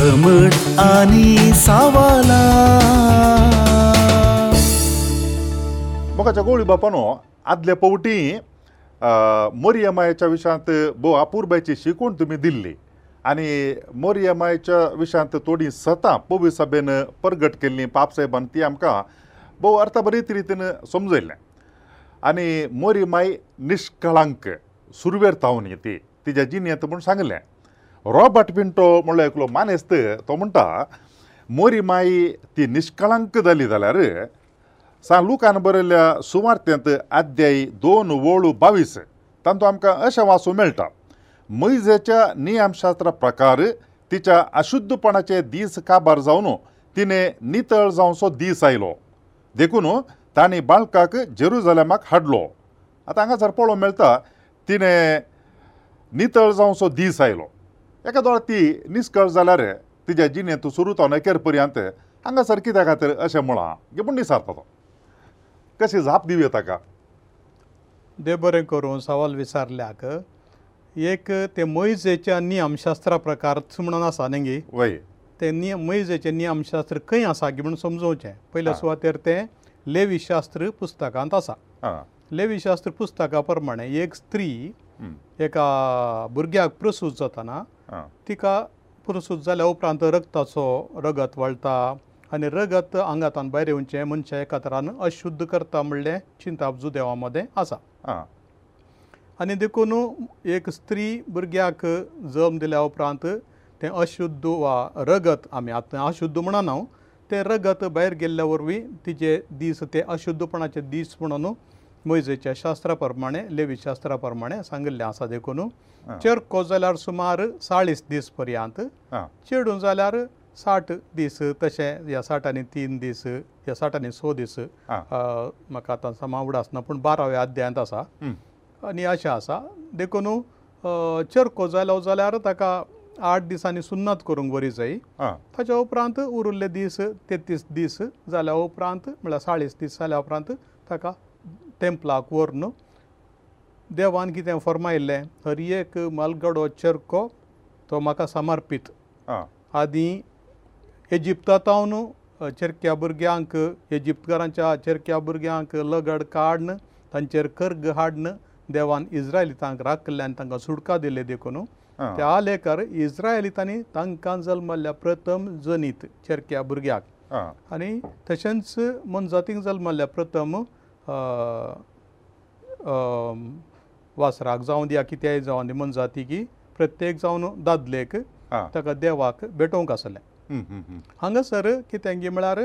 समट आनी सावाला म्हाका चकोळी बापानो आदले पवटी मोरयमायेच्या विशांत भोव आपुर्बायची शिकवण तुमी दिल्ली आनी मोरयमायेच्या विशांत थोडी सतां पवी सभेन परगट केल्ली पाप साहेबान ती आमकां भोव अर्थ बरी रितीन समजयलें आनी मोरयमाय निश्कळांक सुरवेर तावनी ती तिच्या जिनेंत म्हूण सांगलें रॉबर्ट पिंटो म्हणलो एकलो मानेस्त तो म्हणटा मोरी माई ती निश्कळंक जाली जाल्यार सांग लुकान बरयल्या सुवार्तेंत अध्याय दोन वळू बावीस तातूंत आमकां अशें वाचूंक मेळटा मैजेच्या नियमशास्त्रा प्रकार तिच्या अशुद्धपणाचे दीस काबार जावन तिणे नितळ जावंसो दीस आयलो देखून ताणी बाळकाक जेरुजलेमाक हाडलो आतां हांगासर पळोवंक मेळटा तिणें नितळ जावंसो दीस आयलो एका दोळ ती निश्कळ जाल्यार तिच्या जिणेंत सुरू तोनेकेर पर्यंत हांगासर कित्या खातीर अशें म्हळां गे पूण विचारतलो कशी जाप दिवया ताका देव बरें करूं सवाल विचारल्याक एक ते मयजेच्या नियमशास्त्रा प्रकार म्हणून आसा न्ही गी वय ते नियम मयजेचें नियमशास्त्र खंय आसा गे म्हणून समजोवचें पयल्या सुवातेर तें लेवीशास्त्र पुस्तकांत आसा लेवीशास्त्र पुस्तका प्रमाणे एक स्त्री एका भुरग्याक प्रसूत जाताना तिका पुरसूत जाल्या उपरांत रगताचो रगत वळटा आनी रगत आंगातान भायर येवचे मनशा कतरान अशुद्ध करता म्हणलें चिंता अब्जू देवा मदें आसा आनी देखून एक स्त्री भुरग्याक जम दिल्या उपरांत तें अशुद्ध वा रगत आमी आतां अशुद्ध म्हणून हांव तें रगत भायर गेल्ल्या वरवीं तिचे दीस ते अशुद्धपणाचे दीस म्हणून मोयजेच्या शास्त्रा प्रमाणें लेवी शास्त्रा प्रमाणें सांगिल्लें आसा देखून चेरको जाल्यार सुमार चाळीस दीस पर्यंत चेडू जाल्यार साठ दीस तशें ह्या साठ आनी तीन दीस ह्या साठ आनी स दीस म्हाका आतां समावड आसना पूण बाराव्या अध्यायांत आसा आनी अशें आसा देखून चेरको जालो जाल्यार ताका आठ दिसांनी सुन्नत करूंक बरी जायी ताच्या उपरांत उरिल्ले दीस तेत्तीस दीस जाल्या उपरांत म्हळ्यार चाळीस दीस जाल्या उपरांत ताका टेंपलाक व्हरून देवान कितें फरमायल्लें हर एक मालगडो चर्को तो म्हाका समर्पीत आदीं इजिप्तांत हांव चर्क्या भुरग्यांक इजिप्तकारांच्या चर्क्या भुरग्यांक लगड काडन तांचेर कर्ग हाडन देवान इज्रायलितांक राखिल्ल्यान तांकां सुटका दिल्ले देखून त्या लेकर इज्रायलितांनी तांकां जल्मल्ल्या प्रथम जनीत चर्क्या भुरग्याक आनी तशेंच मनजातींक जल्मल्ल्या प्रथम वासराक जावं दिया कित्याय जावं निमन जाती की प्रत्येक जावन दादलेक ताका देवाक भेटोवंक आसलें हांगासर कितेंगे म्हळ्यार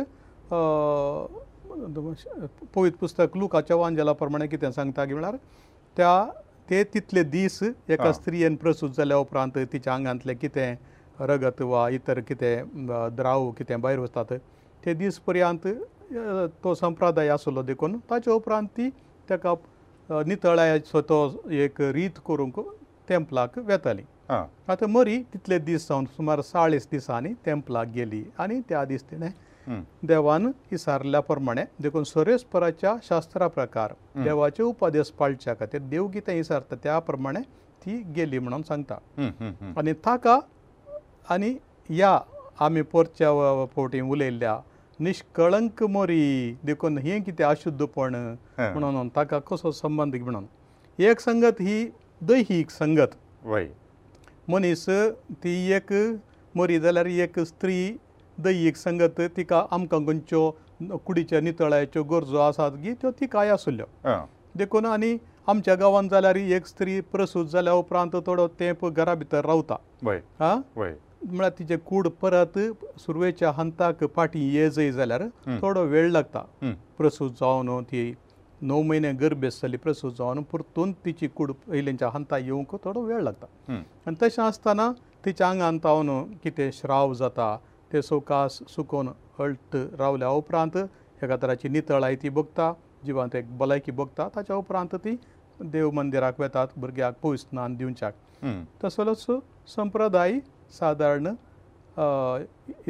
पवित पुस्तक लुकाच्या वांजेला प्रमाणे कितें सांगता की म्हळ्यार त्या ते तितले दीस एका स्त्रियेन प्रसूत जाल्या उपरांत तिच्या आंगांतलें कितें रगत वा इतर कितें द्राव कितें भायर वचतात ते दीस पर्यांत तो संप्रदाय आसलो देखून ताचे उपरांत ती ताका नितळायाचो तो एक रीत करूंक टेंपलाक वेताली आतां मरी तितले दीस जावन सुमार चाळीस दिसांनी टेंपलाक गेली आनी त्या दीस तिणें देवान इसारल्या प्रमाणे देखून सरेस्पराच्या शास्त्रा प्रकार देवाचे उपदेश पाळच्या खातीर देवगीतां इसारता त्या प्रमाणे ती गेली म्हणून सांगता आनी ताका आनी ह्या आमी परच्या पोटी उलयल्ल्या निश्कळंक मोरी देखून हें कितें अशुद्धपण म्हणून ताका कसो संबंद म्हणून एक संगत ही दैहीक संगत वय मनीस ती एक मोरी जाल्यार एक स्त्री दैहीक संगत तिका आमकां खंयच्यो कुडीच्या नितळायच्यो गरजो आसात की त्यो तिकाय आसुल्ल्यो देखून आनी आमच्या गांवांत जाल्यार एक स्त्री प्रसूत जाल्या उपरांत थोडो तेंप घरा भितर रावता आं म्हळ्यार तिचे कूड परत सुरवेच्या हंताक पाटी येजय जाल्यार थोडो वेळ लागता प्रसूत जावन ती णव म्हयने गर्भ आसतली प्रसूत जावन परतून तिची कूड पयलींच्या हंता येवंक थोडो वेळ लागता आनी तशें आसतना तिच्या आंगान पावन कितें श्राव जाता ते सवकास सुकोवन अळट रावल्या उपरांत एका तराची नितळाय ती भोगता जिवांत एक भलायकी भोगता ताच्या उपरांत ती देव मंदिराक वेतात भुरग्याक पयस स्नान दिवच्याक तसलोच संप्रदाय सादारण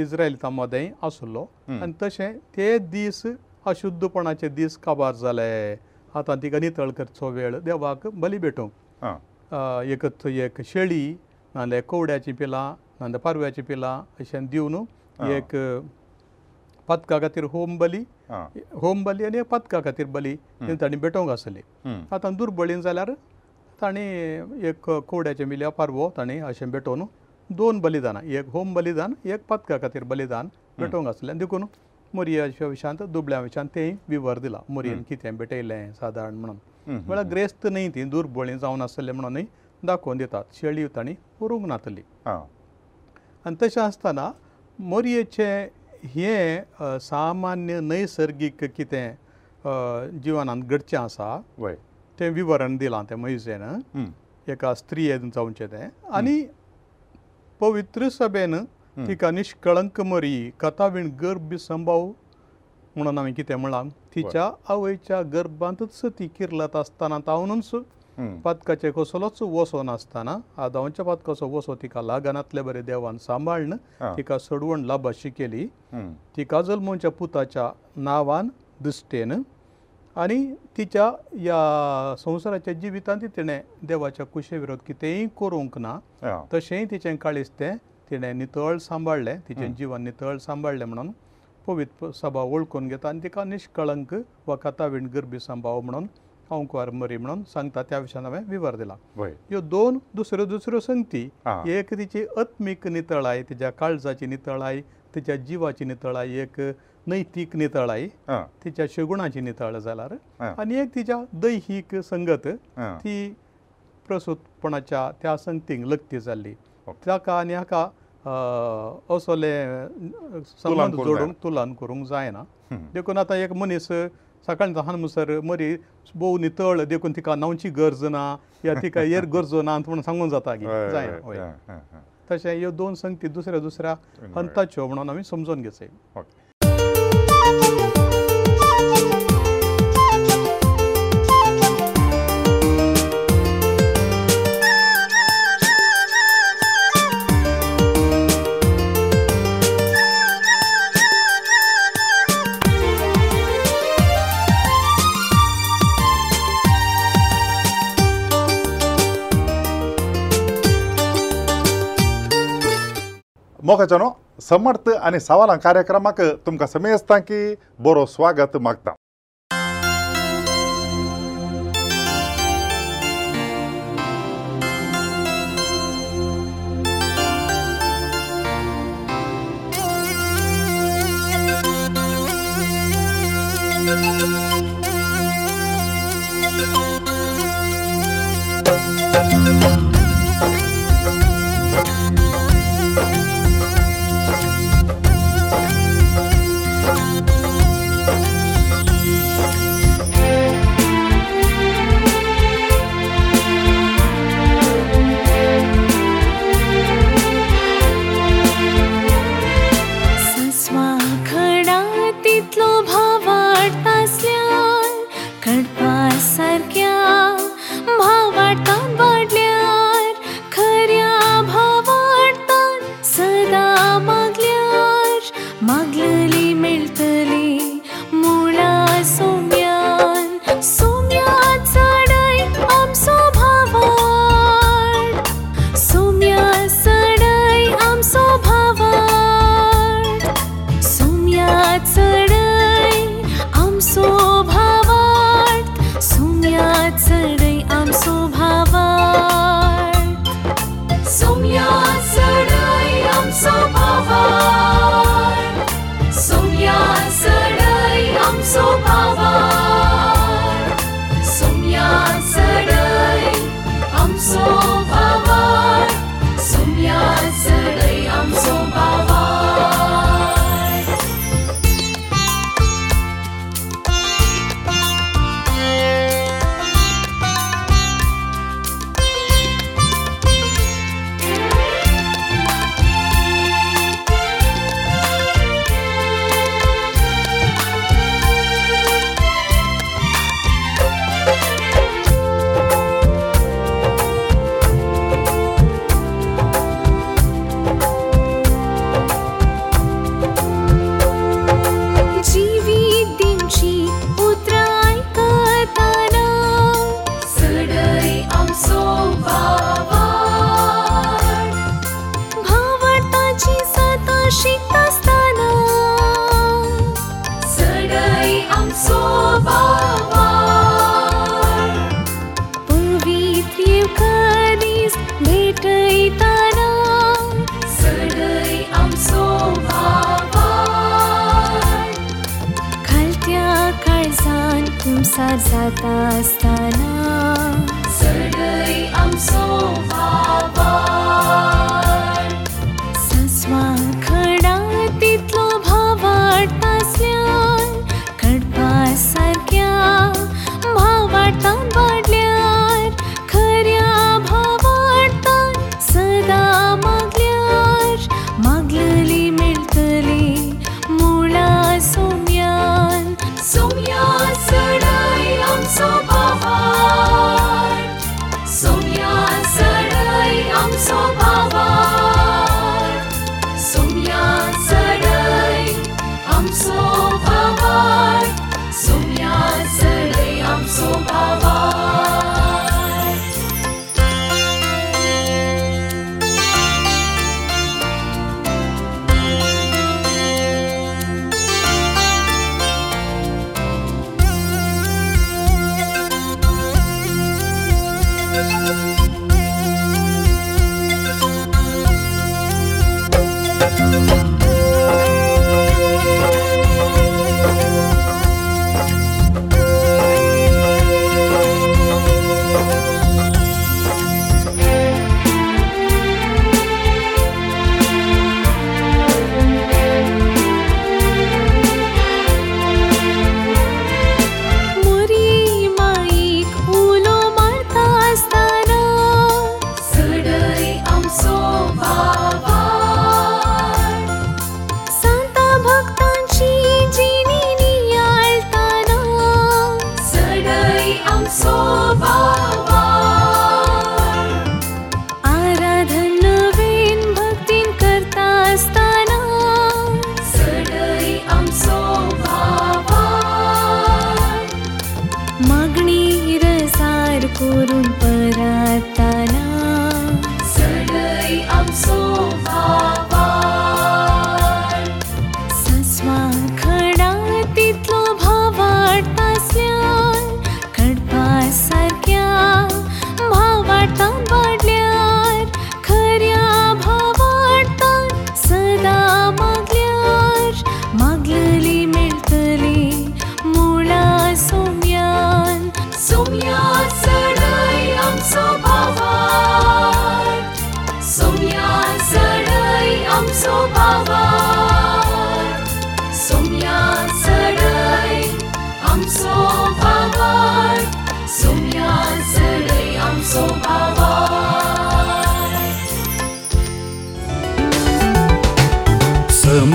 इज्रायल तामदे आसलो आनी तशें ते दीस अशुद्धपणाचे दीस काबार जाले आतां तिका नितळ करचो वेळ देवाक बली भेटूं एक एक शेळी नाल्यार कवड्याची पिलां नाल्यार पारव्याची पिलां अशें दिवन एक पदका खातीर होम बली होम बली आनी पदका खातीर बली हें ताणी भेटोवंक आसली आतां दुर्बळीन जाल्यार ताणी एक कोवड्याचें मिल्या पारवो ताणी अशें भेटोवन दोन बलिदानां एक होम बलिदान एक पथका खातीर बलिदान भेटोवंक आसलें देखून मोरयेच्या विशांत दुबळ्या विशांत तेय विवर दिला मोरयेन कितें भेटयलें सादारण म्हणून म्हळ्यार ग्रेस्त न्ही ती दुर्बळी जावन आसलें म्हणूनय दाखोवन दितात शेळी तांणी उरूंक नातली आनी तशें आसतना मोरयेचें हें सामान्य नैसर्गीक कितें जिवनांत घडचें आसा तें विवरण दिलां तें मैजेन एका स्त्रियेन जावचें तें आनी पवित्र सभेन तिका निश्कळंक मरी कथावीण गर्भ संभव म्हणून हांवें कितें म्हणलां तिच्या आवयच्या गर्भांतच ती किरलत आसतना तावनूच पदकाचे कसलोच वसो नासतना आदवांच्या पदकाचो वसो तिका लागनातले बरे देवान सांबाळन तिका सडवण लाभ अशी केली तिका जल्मोच्या पुताच्या नांवान दिश्टेन आनी तिच्या ह्या संवसाराच्या जिवितांत तिणें देवाच्या कुशे विरोध कितेंय करूंक ना तशेंय तिचें काळीज तें तिणें नितळ सांबाळलें तिचें जिवन नितळ सांबाळलें म्हणून पवित्र सभा वळखून घेता आनी तिका निश्कळंक वा कथा विण गरबी सांबाव म्हणून हा ओंकार मरी म्हणून सांगता त्या विशयान हांवें विवर दिला ह्यो दोन दुसऱ्यो दुसऱ्यो संगती एक तिची अत्मीक नितळाय तिच्या काळजाची नितळाय तिच्या जिवाची नितळाय एक नैतीक नितळाय तिच्या शगुणाची नितळ जाल्यार आनी एक तिच्या दैहीक संगत ती प्रसूतपणाच्या त्या संगतींक लक्ती जाल्ली ताका आनी हाका असोले संबंद जोडूंक तुलन करूंक जायना देखून आतां एक मनीस सकाळीं जहान मुसर मरी भोव नितळ देखून तिका न्हांवची गरज ना या तिका येर गरजो ना म्हणून सांगूंक जाता जाय तशें ह्यो दोन संगती दुसऱ्या दुसऱ्या हंताच्यो म्हणून आमी समजून घेतले ओके मोगाचानो समर्थ आनी सवालां कार्यक्रमाक तुमकां समेस्तांकी बरो स्वागत मागता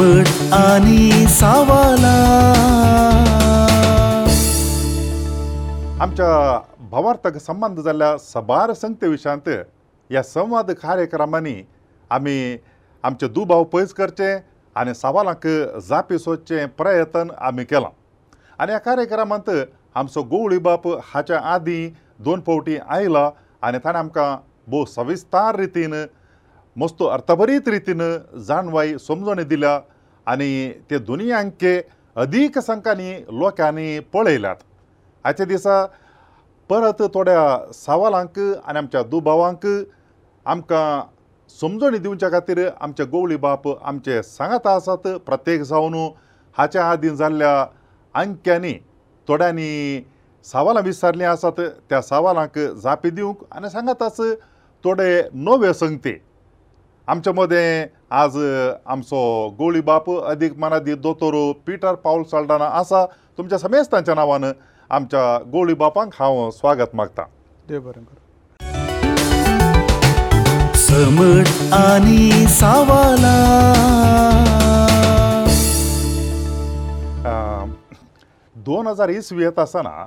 घुमट आनी सावाला आमच्या भवार्थक संबंद जाल्ल्या सबार संगते विशयांत ह्या संवाद कार्यक्रमांनी आमी आमचे दुबाव पयस करचे आनी सवालांक जापी सोदचे प्रयत्न आमी केलां आनी ह्या कार्यक्रमांत आमचो गोवळी बाप हाच्या आदीं दोन फावटी आयला आनी ताणें आमकां भोव सविस्तार रितीन मस्तो अर्थभरीत रितीन जाणवाई समजणी दिल्या आनी ते दुनियांक अदीक संख्यांनी लोकांनी पळयल्यात आयच्या दिसा परत थोड्या सवालांक आनी आमच्या दुबावांक आमकां समजणी दिवच्या खातीर आमचे गोवळी बाप आमचे सांगात आसात प्रत्येक जावन हाच्या आदीं जाल्ल्या अंक्यांनी थोड्यांनी सवालां विचारलीं आसात त्या सवालांक जापी दिवंक आनी सांगात आस थोडे नवे संगती आमच्या मदें आज आमचो गोळी बाप अदीक मनादी दोतोर पिटर पावल साल्डाना आसा तुमच्या समेस्तांच्या नांवान आमच्या गोळी बापांक हांव स्वागत मागता देव बरें करू समट आनी सावला दोन हजार इसवी येता आसतना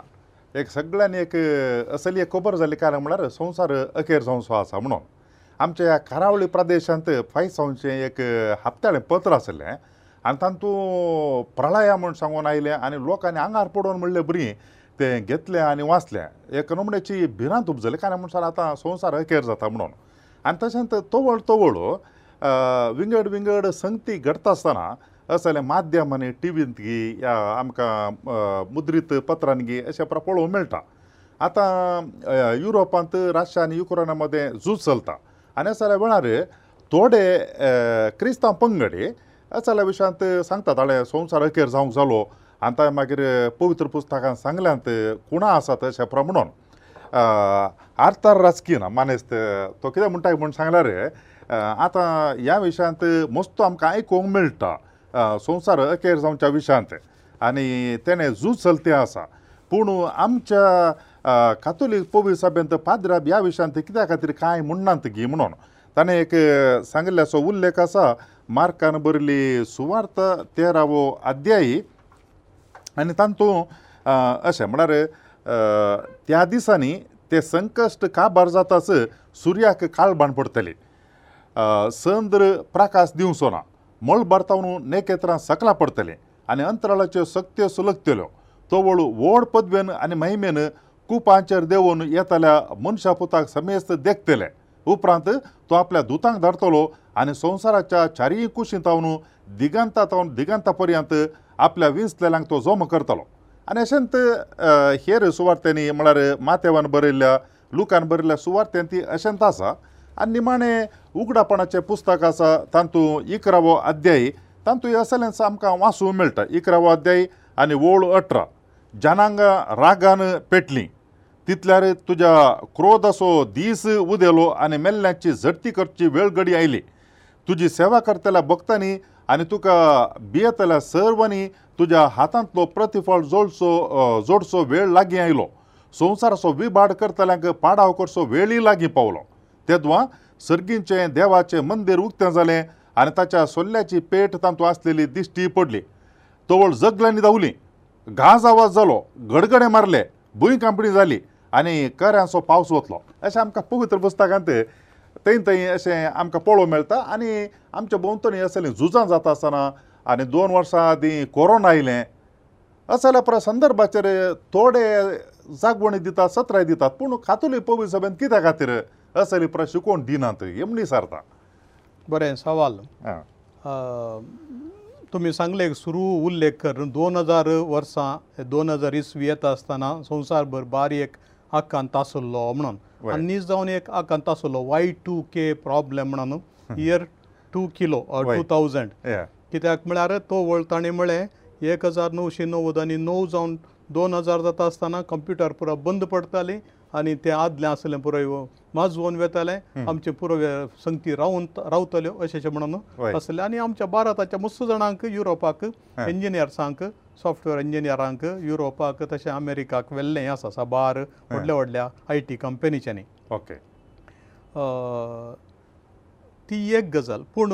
एक सगळ्यांनी एक असली एक खबर जाली कारण म्हळ्यार संवसार अखेर जावन सो आसा म्हणून आमच्या ह्या खारावळी प्रदेशांत फायसांचें एक हप्त्याळें पत्र आसलें आनी तातूंत प्रळया म्हूण सांगून आयलें आनी लोकांनी आंगार पडून म्हणलें बरी तें घेतलें आनी वाचलें एक नमुण्याची भिरांत उपजली कांय म्हूण सांग आतां संवसार अखेर जाता म्हणून आनी तशेंच तवळ तवळ विंगड विंगड संगती घडता आसतना असं जाल्यार माध्यम आनी टिवींत घी या आमकां मुद्रीत पत्रांनी घी अशें प्रकार पळोवंक मेळटा आतां युरोपांत रशिया आनी युक्रेना मदें झूज चलता आनी जाल्यार वेळार थोडे क्रिस्तांव पंगड जाल्या विशयांत सांगता ताणें संवसार अखेर जावंक जालो आनी ताणें मागीर पवित्र पुस्तकान सांगल्यांत कुणा आसा तशें प्रमाणून आर्थर रस्किन मानेस्त तो कितें म्हणटा म्हूण सांगल्यार आतां ह्या विशयांत मस्त आमकां आयकूंक मेळटा संवसार अखेर जावच्या विशयांत आनी तेणें झूज चलते आसा पूण आमच्या कातोलीक पोवी सभेंत पाद्राब ह्या विशयांत कित्या खातीर कांय म्हणनात गी म्हणून ताणें एक सांगिल्लो असो उल्लेख आसा मार्कान बरली सुवार्थ तेरावो अध्यायी आनी तातूंत अशें म्हळ्यार त्या दिसांनी ते संकश्ट काबार जाताच सुर्याक काळबाण पडटली संद्र प्रकाश दिवचो ना मळ भारतावन नेकेत्रां सकलां पडतलीं आनी अंतराळाच्यो सक्त्यो सुलकतल्यो तवळ व्हड पदवेन आनी महिमेन कुपांचेर देंवून येतल्या मनशा पुताक समेस्त देखतले उपरांत तो आपल्या दुतांक धाडतलो आनी संवसाराच्या चारीय कुशींत रावन दिगंता तावन दिगंता पर्यंत आपल्या विंचलेल्यांक तो जोम करतलो आनी अशेंत हेर सुवार्थेनी म्हळ्यार मातेवान बरयल्ल्या लुकान बरयल्ल्या सुवार्थेन ती अशेंत आसा आनी निमाणें उगडापणाचें पुस्तक आसा तांतू इकरावो अध्यायी तांतूय असलेंच आमकां वाचूंक मेळटा इकरावो अध्यायी आनी वोळ अठरा जनांग रागान पेटली तितल्यार तुज्या क्रोधसो दीस उदेलो आनी मेल्ल्याची झडती करची वेळगडी आयली तुजी सेवा करतल्या भक्तांनी आनी तुका बियेतल्या सर्वांनी तुज्या हातांतलो प्रतिफळ जोडसो जोडसो वेळ लागीं आयलो संवसाराचो विभाड करतल्यांक पाडाव करचो वेळय लागीं पावलो तेदवां सर्गींचें देवाचें मंदीर उक्तें जालें आनी ताच्या सोल्ल्याची पेट तातूंत आसलेली दिश्टी पडली तवळ जगल्यांनी धांवली घाज आवाज जालो गडगडे मारले भूंय कांपणी जाली आनी कऱ्यांचो पावस वतलो अशें आमकां पवित्र पुस्तकांत थंय थंय अशें आमकां पळोवंक मेळटा आनी आमच्या भोंवतणी असलीं झुजां जाता आसतना आनी दोन वर्सां आदीं कोरोना आयलें असल्या प्र संदर्भाचेर थोडे जागवणी दितात सत्राय दितात पूण खातुली पवी सभेन कित्या खातीर असली प्र शिकोवण दिनात हे म्हणी सारता बरें सवाल तुमी सांगले सुरू उल्लेख कर दोन हजार वर्सां दोन हजार इसवी येता आसतना संवसारभर बारी एक आकांत आसलो म्हणून आनी जावन एक आकांत आसलो वाय टू के प्रॉब्लेम म्हणून year two kilo or two thousand कित्याक म्हळ्यार तो वळ ताणें म्हळें एक हजार णवशे णव्वद आनी णव जावन दोन हजार जाता आसतना कंप्युटर पुरो बंद पडटाली आनी तें आदलें आसलें पुराय माजवोन वेतालें आमचे पुराय संगती रावून रावतल्यो अशें अशें म्हणून आसलें आनी आमच्या भारताच्या मस्त जाणांक युरोपाक इंजिनियर्सांक सॉफ्टवेअर इंजिनियरांक युरोपाक तशें अमेरिकाक व्हेल्लें हें आसा आसा भार व्हडल्या व्हडल्या आय टी कंपनीच्यांनी ओके ती एक गजाल पूण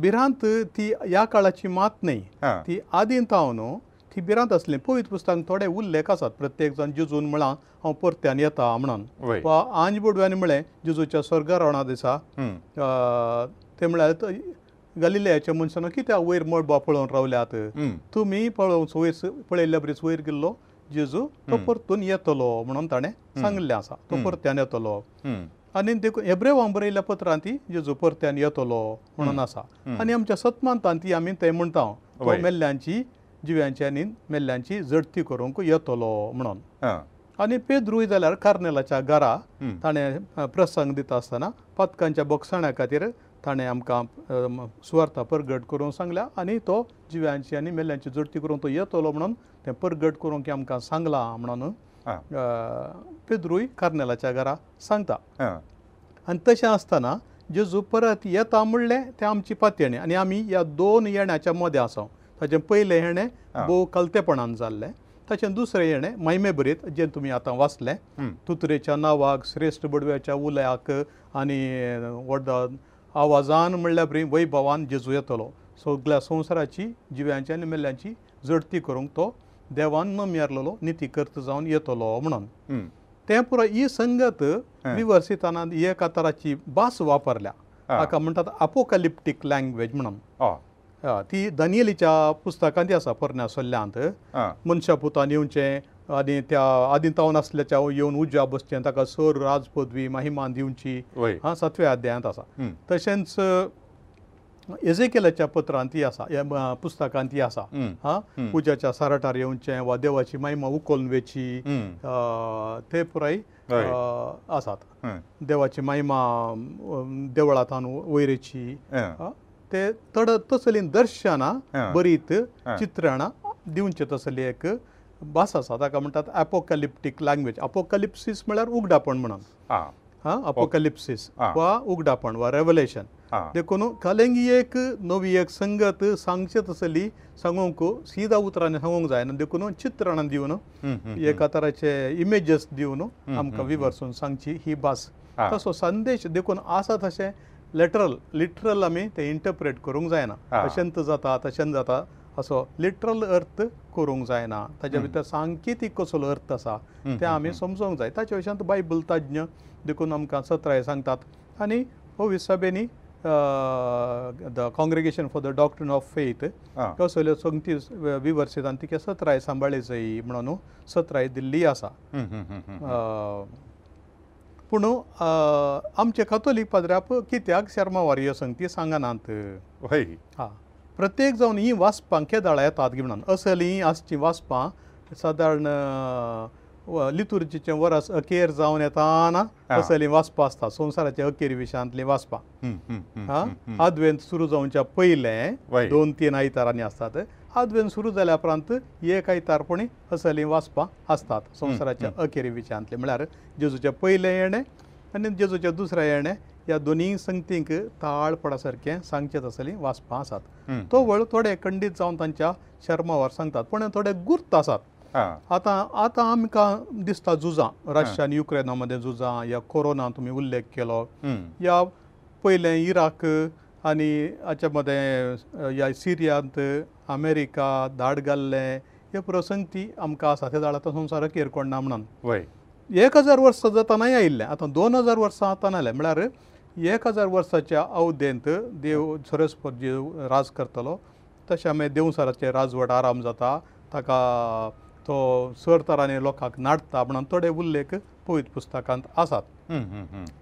भिरांत ती ह्या काळाची मात न्ही ती आदींत हांव न्हू थिबिरांत आसलें पवित्र पुस्तकांत थोडे उल्लेख आसात प्रत्येक जाण जिजून म्हळां हांव परत्यान येता म्हणून वा आंजबुडव्यांनी म्हळें जिजूच्या स्वर्ग रावणांत आसा ते म्हळ्यार गलिलेयाच्या मनशान कित्याक वयर मळबा पळोवन रावल्यात तुमी पळोवन वयर पळयल्ल्या परीस वयर गेल्लो जेजू तो परतून येतलो म्हणून ताणें सांगिल्लें आसा तो परत्यान येतलो आनी देखून हेब्रे वा बरयल्ल्या पत्रांत ती जेजू परत्यान येतलो म्हणून आसा आनी आमच्या सत्मांतांत ती आमी ते म्हणटा मेल्ल्यांची जिव्यांची आनी मेल्ल्यांची जडती करूंक येतलो म्हणून आनी पेद्रूय जाल्यार कार्नेलाच्या घरा ताणें प्रसंग दिता आसतना पदकांच्या बक्षणा खातीर ताणें आमकां सुवार्थ परगट करूंक सांगला आनी तो जिव्यांची आनी मेल्ल्यांची जडती करूंक तो येतलो म्हणून तें परगट करूंक आमकां सांगलां म्हणून पेद्रूय कार्नेलाच्या घरा सांगता आनी तशें आसतना जेजू परत येता म्हणलें तें आमची पातयेणी आनी आमी ह्या दोन येण्याच्या मदें आसा ताचें पयलें हेणें भोव कलतेपणान जाल्लें ताचें दुसरें हेणें मैमे बरयत जें तुमी आतां वाचलें तुतरेच्या नांवाक श्रेश्ट बडव्याच्या उलयाक आनी व्हड आवाजान म्हणल्यार बरी वैभवान जेजू येतलो सगळ्या संवसाराची जिव्यांची आनी मेल्ल्यांची जडती करूंक तो देवान नमयारलो नितीकर्त जावन येतलो म्हणून तें पुरो ही संगत विवर्सितानान ये कातराची भास वापरल्या ताका म्हणटात आपोकलिप्टीक लँग्वेज म्हणून ती दानियलीच्या पुस्तकांत आसा पोरण्या सल्ल्यांत मनशा पुतान येवचें आनी त्या आदीन तावन आसल्याच्या येवन उज्या बसचें ताका सर राज पदवी माहिमान दिवची हा सातव्या अध्यायांत आसा तशेंच येजेकेलाच्या पत्रांतय आसा पुस्तकांतय आसा हा उज्याच्या सारटार येवचें वा देवाची माहिमा उखोलून वेची ते पुराय आसात देवाची माहिमा देवळांत वयर येची ते तड तसलीं दर्शां बरीत चित्रां दिवचे तसली एक भास आसा ताका म्हणटात एपोकॅलिप्टीक लँग्वेज अपोकॅलिप्सीस म्हळ्यार उगडापण म्हणून हा अपोकॅलिप्सीस वा उगडापण वा रेव्हलेशन देखून कलेंगी एक नवी एक संगत सांगचे तसली सांगूंक सिदा उतरांनी सांगूंक जायना देखून चित्रां दिवन एका तराचे इमेजीस दिवन आमकां विवर्सून सांगची ही भास तसो संदेश देखून आसा तशें लेटरल लिटरल आमी ते इंटरप्रेट करूंक जायना अशंत जाता तशेंत जाता असो लिटरल अर्थ करूंक जायना ताज्या भितर सांकेतीक कसलो अर्थ आसा तें आमी समजूंक जाय ताचे अशेंत बायबल तज्ञ देखून आमकां सत्राय सांगतात आनी हो विसभेनी the congregation for the doctrine of faith कसल्यो संगती विवर्सीत आनी तिका सत्राय सांबाळी जायी म्हणून सत्राय दिल्ली आसा पूण आमचे कथोलीक पदराप कित्याक शर्मा वारियो संगती सांगनात हय हा प्रत्येक जावन ही वाचपां के दाळा येतात म्हणून असली आसची वाचपां सादारण लितुर्जीचे वरस अखेर जावन येताना असली वाचपां आसता संवसाराच्या अखेर विशयांतली वाचपां आदवेंत सुरू जावनच्या पयले दोन तीन आयतारांनी आसतात दुवेंत सुरू जाल्या उपरांत एक आयतार पुणी असली वाचपां आसतात संवसाराच्या अखेरी विचांतले म्हळ्यार जेजूचे पयले येणे आनी जेजूचे दुसरे येणे ह्या दोनीय संगतींक ताळपणा सारकें सांगचेच असली वाचपां आसात तो वळ थोडे खंडीत जावन तांच्या शर्मावर सांगतात पूण थोडे गुर्त आसात आतां आतां आमकां दिसता झुजां रशिया आनी युक्रेना मदें झुजां या कोरोना तुमी उल्लेख केलो या पयलें इराक आनी हाच्या मदें ह्या सिरियांत अमेरिका धाड घाल्ले हे प्रसंग ती आमकां आसा ते जाला तो संवसारक येरकोडना म्हणून एक हजार वर्सां जातनाय आयिल्ले आतां दोन हजार वर्सां आतां आयले म्हळ्यार एक हजार वर्साच्या अवदेंत देव सरस राज करतलो तशें आमी देवसाराचें राजवट आराम जाता ताका तो सर तरांनी लोकांक नाडटा म्हणून थोडे उल्लेख पवित पुस्तकांत आसात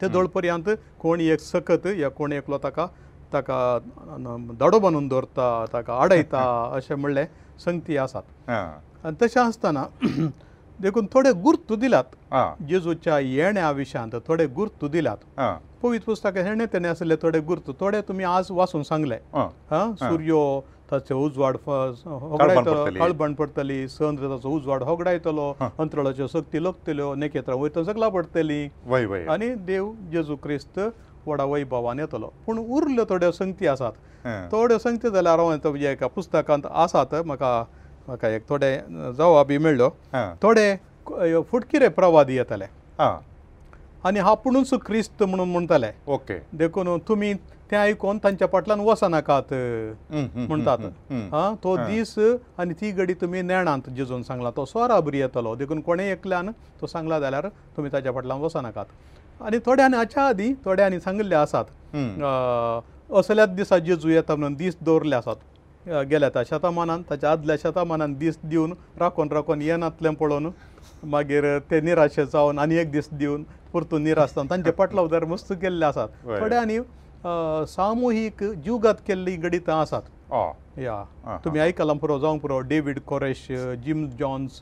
ते दोळ पर्यंत कोणी एक सकत या कोण एकलो ताका ताका दडो बांदून दवरता ताका आडयता अशें म्हणलें संगती आसात आनी तशें आसतना देखून थोडे गुर्त दिलात जेजूच्या येण्या विशयांत थोडे गुर्त दिलात पवित्र पुस्तक हेणे तेणे आसले थोडे गुर्त थोडे तुमी आज वाचून सांगले सुर्यो ताचे उजवाड हळबण पडटली चंद्र ताचो उजवाड होगडायतलो अंतराळाच्यो सक्ती लोकतल्यो नखेत्रां वयतो सगळां पडटली आनी देव जेजू क्रिस्त वडावय भावान येतलो पूण उरल्यो थोड्यो संगती आसात थोड्यो संगती जाल्यार हांव तो एका पुस्तकांत आसात म्हाका म्हाका एक थोडे जवाबी मेळ्ळो थोडे फुटकिरे प्रवादी येताले आनी हा पुणून क्रिस्त म्हणून म्हणटाले ओके देखून तुमी तें आयकून तांच्या फाटल्यान वचनाकात म्हणटात हा तो दीस आनी ती घडी तुमी नेणांत जिजून सांगला तो स्वराबरी येतलो देखून कोणेय एकल्यान तो सांगला जाल्यार तुमी ताच्या फाटल्यान वचनाकात आनी थोड्यांनी हाच्या आदी थोड्यांनी सांगिल्ले आसात असल्याच दिसा जेजू येता म्हणून दीस दवरले आसात गेल्या त्या शेतामानान ताच्या आदल्या शेतामानान दीस दिवन राखून राखून येनातलें पळोवन मागीर ते निराशे जावन आनी एक दीस दिवन परतून निराश जावन तांचे पटला उदार मस्त केल्ले आसात थोड्यांनी सामुहीक जिवगत केल्लीं गणितां आसात या तुमी आयकलां पुरो जावंक पुरो डेवीड कॉरेश जिम जॉन्स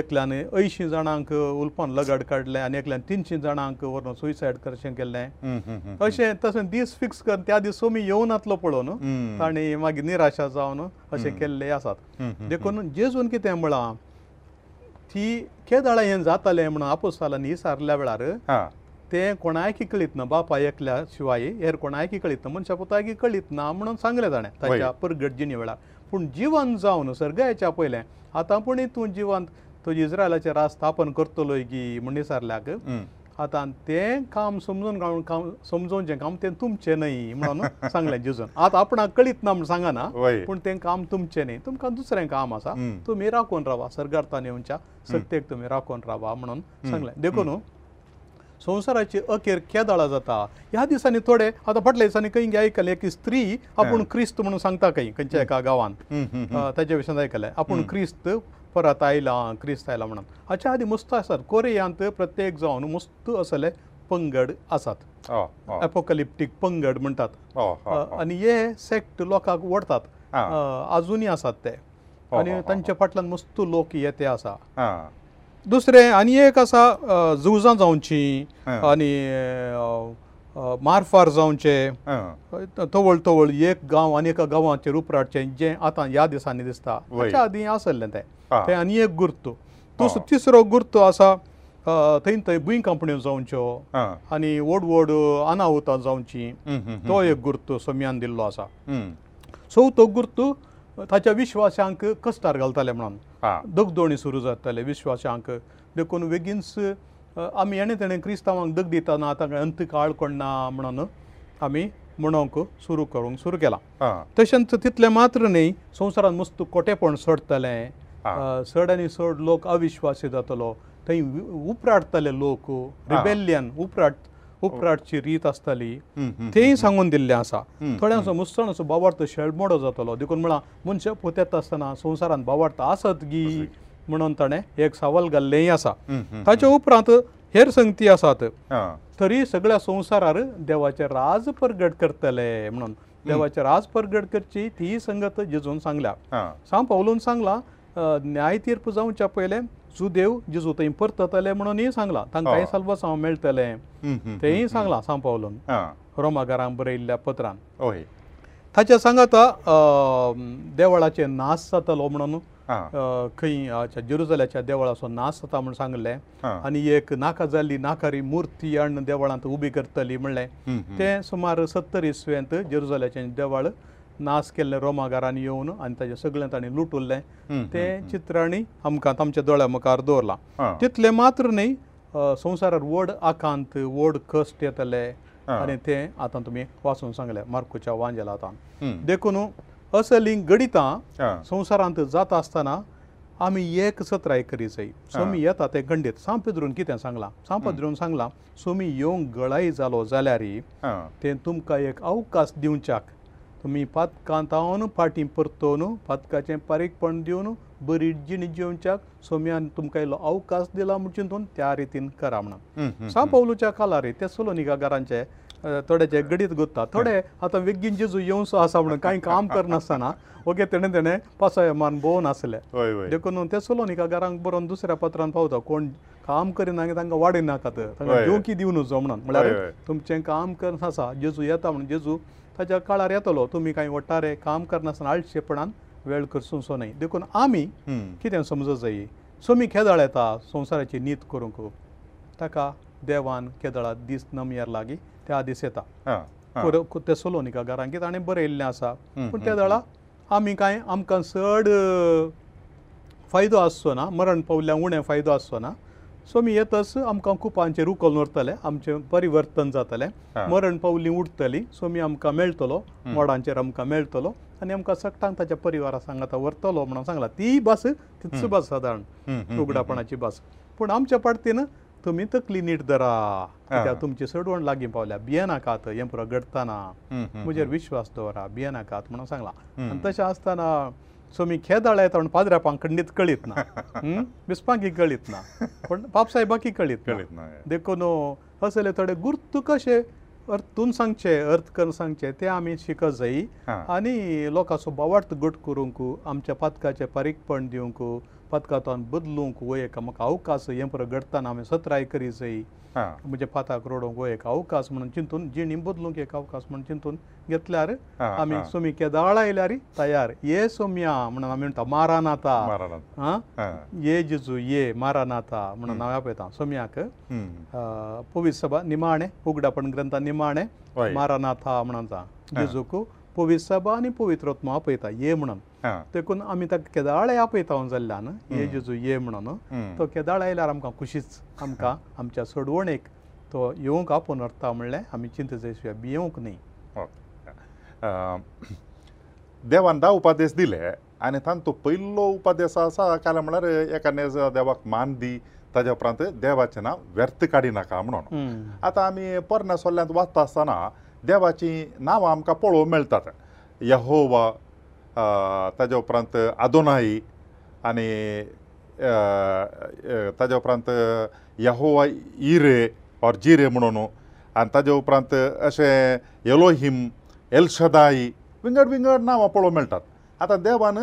एकल्यान अंयशीं जाणांक उल्पान लगड काडलें आनी एकल्यान तिनशीं जाणांक व्हरून सुयसायड करचें केलें अशें तशें दीस फिक्स करून त्या दीस सोमी येवन येतलो पळोवन आनी मागीर निराशा जावन अशें केल्लें आसात देखून जेजून कितें म्हळां ती केदाळां हें जातालें म्हणून आपोसालांनी विचारल्या वेळार तें कोणाय किकळीत ना बापाय एकल्या शिवाय हेर कोणाय किकळीत ना मनशा पुताय किकळीत ना म्हणून सांगलें ताणें ताच्या परगटजीनी वेळार पूण जिवंत जावन सर्गाच्या पयलें आतां पूण तूं जिवंत तुजी इज्रायलाचें राज स्थापन करतलोय गी म्हण सारल्याक आतां तें काम समजून काम समजून जें काम तें तुमचें न्ही म्हणून सांगलें जिजून आतां आपणाक कळीत ना म्हण सांगना पूण तें काम तुमचें न्ही तुमकां दुसरें काम आसा तुमी राखून रावा सरगार्थान येवनच्या सत्येक तुमी राखून रावा म्हणून सांगलें देखून संवसाराची अखेर केदाळां जाता ह्या दिसांनी थोडे आतां फाटल्या दिसांनी खंय आयकले की स्त्री आपूण क्रिस्त म्हणून सांगता खंय खंयच्या एका गांवांत ताचे विशीं आयकले आपूण क्रिस्त परत आयला क्रिस्त आयला म्हणून हाच्या आदी मस्त आसात कोरियांत प्रत्येक जावन मस्त असले पंगड आसात एपोकलिप्टीक पंगड म्हणटात आनी हे सेक्ट लोकांक ओडतात अजूनय आसात ते आनी तांच्या फाटल्यान मस्त लोक हे ते आसा दुसरें आनी एक आसा झुजां जावचीं आनी मारफार जावचे तवळ तवळ एक गांव आनी एका गांवाचेर उपराटचें जें आतां ह्या दिसांनी दिसता ताच्या आदीं आसलें तें तें आनी एक गुर्त तस तिसरो गुर्त आसा थंय थंय बुंय कंपन्यो जावच्यो आनी व्हड व्हड अनाहुतां जावचीं तो एक गुर्त सोमयान दिल्लो आसा सो तो गुर्त ताच्या विश्वासांक कस्टार घालताले म्हणून दगदोणी सुरू जाताले विश्वासांक देखून वेगीनच आमी येणे तेणें क्रिस्तांवांक दग दिताना आतां अंतकाळ कोण ना म्हणून आमी म्हणोंक सुरू करूंक सुरू केलां तशेंच तितलें मात्र न्ही संवसारांत मस्त कोटेपण सोडतलें चड आनी चड लोक अविश्वासी जातलो थंय उपराटतले लोक रिबेलियन उपराट उपराटची रीत आसताली तेय सांगून दिल्ले आसा थोड्यांचो मुसण असो बावार्थ शेळमोडो जातलो देखून म्हळां मनशे पोतेत आसतना संवसारांत बावार्थ आसत गी म्हणून ताणें एक सावल घाल्लेंय आसा ताचे उपरांत हेर संगती आसात तरी सगळ्या संवसारार देवाचे राज परगट करतले म्हणून देवाचे राज परगट करची ती संगत जेजून सांगल्या सांग पावलून सांगला न्याय तीर्प जावच्या पयले सुदेव जेजू थंय परततले म्हणून सांगला तांकांय सालवास हांव मेळटलें तेय सांगलां सांग पावलून रोमागारां बरयल्ल्या पत्रान ताच्या सांगात देवळाचे नास जातलो म्हणून खंय जेरुजल्याच्या देवळाचो नास जाता म्हण सांगले आनी एक नाका जाल्ली नाकारी मुर्ती अण देवळांत उबी करतली म्हणलें तें सुमार सत्तर इसवेंत जेरुजल्याचें देवळ नाश केल्ले रोमागारांनी येवन आनी ताचें सगळें ताणें लुटुल्लें तें चित्रांनी आमकां आमच्या दोळ्या मुखार दवरलां तितलें मात्र न्ही संवसारार व्हड आकांत व्हड कश्ट येतले आनी तें आतां तुमी वाचून सांगलें मार्कुच्या वांजेलातान देखून असलीं गणितां संवसारांत जाता आसतना आमी एक सत्राय करी जाय सोमी येता ते गंडीत सांपे धरून कितें सांगलां सांपे धरून सांगलां सोमी येवंक गळाय जालो जाल्यारय तें तुमकां एक अवकाश दिवच्याक तुमी पातकांतावन फाटीं परतोवन पातकाचें बारीकपण दिवन बरी जीण जेवच्याक सोम्यान तुमकां इल्लो अवकाश दिला म्हणून तुमी त्या रितीन करा म्हणून सांग पावलूच्या कालार ते सलोनिकाकारांचे थोड्याचे गडीत गुत्ता थोडे आतां विज्ञान जेजू येवंसो आसा म्हणून कांय काम करनासतना ओके तेणे तेणे पासय मान भोवन आसले देखून ते सलोनिकाकारांक बरोवन दुसऱ्या पत्रान पावता कोण काम करिना तांकां वाडयनाकात तांकां जोकी दिवन जो म्हणून म्हळ्यार तुमचें काम करनासा जेजू येता म्हणून जेजू ताच्या काळार येतलो तुमी कांय वटारे काम करनासतना आळशेपणान वेळ करसो न्हय देखून आमी कितें समजूं जाय सोमी केदळ येता संवसाराची नीत करूंक ताका देवान केदळा दीस नमयार लागीं त्या दीस येता तेसोलो न्ही घरांत कितें ताणें बरयल्लें आसा पूण केदळा आमी कांय आमकां चड फायदो आसचो ना मरण पावल्या उणें फायदो आसचो ना सो आमी येतच आमकां कुपांचेरूय कॉल उरतले आमचे परिवर्तन जातले मरण पावली उठतली सो मी आमकां मेळटलो मोडांचेर आमकां मेळटलो आनी आमकां सकटांक ताच्या परिवारा सांगात व्हरतलो म्हणून सांगला ती भास तीच भास सादारण उगडापणाची भास पूण आमच्या पाटतीन तुमी तकली नीट धरा कित्याक तुमची सडवण लागीं पावल्या भियेनाकात हें पुरो घडटना म्हजेर विश्वास दवरा भियेनाकात म्हणून सांगला आनी तशें आसतना सो मी खेद आळायत म्हण पाद्रेपांक खंडीत कळीत ना विसपांक ही कळीत ना पण पापसाहेबाक ही कळीत कळीत ना देखून असले थोडे गुर्त कशे अर्थून सांगचे अर्थ करून सांगचे ते आमी शिक जायी आनी लोकांचो बावार्थ घट करूंक आमच्या पातकाचे परीकपण दिवंकू पदकातोन बदलूंक वो एक म्हाका अवकास हें पुरो घडटना हांवें सत्राय करीसय म्हज्या पाताक रोडूंक वो एक अवकास म्हणून चिंतून जिणी बदलूंक एक अवकास म्हणून चिंतून घेतल्यार आमी सोमी केदाळ आयल्यार तयार ये सोम्या म्हणून आमी म्हणटा मारा नाता ये जिजू ये मारा नाता म्हणून हांव आपयता सोम्याक पोवीस सभा निमाणे उगडापण ग्रंथा निमाणे मारा नाता म्हणून जिजूक पोवीस सभा आनी पवित्रोत्मा आपयता ये म्हणून देखून आमी ताका केदाळे आपयता जाल्ल्यान ये जेजू ये म्हणून तो केदाळ आयल्यार आमकां खुशीच आमकां आमच्या सोडवणेक तो येवंक आपोनरता म्हणलें आमी चिंतेचे शिवाय भियेवंक न्ही देवान धा उपादेश दिले आनी थंय तो पयलो उपादेश आसा काल म्हळ्यार एकाने देवाक मान दी ताज्या उपरांत देवाचें नांव व्यर्थ काडी नाका म्हणून आतां आमी पर्ण सोल्ल्यांत वाचता आसतना देवाची नांवां आमकां पळोवंक मेळटात यहोवा ताज्या उपरांत आदोनाई आनी ताज्या उपरांत यहोवा इरे ऑर जिरे म्हणून आनी ताज्या उपरांत अशें येलोहीम एलशदाई विंगड विंगड नांवां पळोवंक मेळटात आतां देवान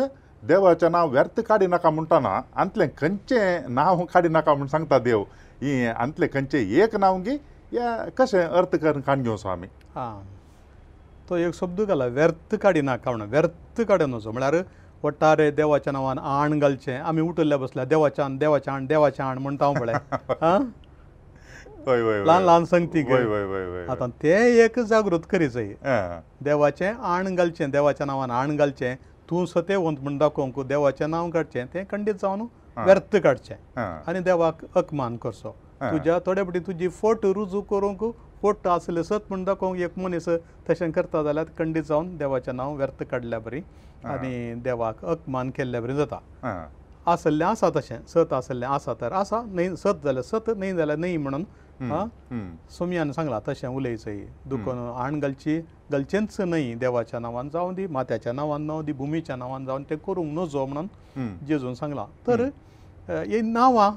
देवाचें नांव व्यर्थ काडी नाका म्हणटना आंतलें खंयचें नांव काडी नाका म्हूण सांगता देव ही आंतलें खंयचें एक नांव गी या कशें अर्थ करून काणग्यो स्वामी आं तो एक शब्द घाला व्यर्थ काडिनाका म्हणून व्यर्थ काडिनसो म्हळ्यार वटारे देवाच्या नांवान आण घालचें आमी उठल्ल्या बसल्या देवाच्यान देवाच्या आण देवाच्या आण म्हणटा हांव पळय ल्हान ल्हान संगती आतां तें एक जागृत करी जय देवाचें आण घालचें देवाच्या नांवान आण घालचें तूं सतेवंत म्हूण दाखोवंक देवाचें नांव काडचें तें खंडीत जावन व्यर्थ काडचें आनी देवाक अकमान करचो तुज्या थोडे फटी तुजी फट रुजू करूंक पोट आसलेसत म्हण दाखोवंक एक मनीस तशें करता जाल्यार कंडीत जावन देवाचें नांव व्यर्थ काडल्या बरी आनी देवाक अपमान केल्ल्या बरी जाता आसल्लें आसा तशें सत आसल्लें आसा तर आसा न्हय सत जाल्यार सत न्हय जाल्यार न्हय म्हणून सोमयान सांगलां तशें उलयचय दुखोवन आण घालची घालचेंच न्हय देवाच्या नांवान जावं दी मात्याच्या नांवान जावं दी भुमीच्या नांवान जावन तें करूंक नजो म्हणून जेजून सांगलां तर हीं नांवां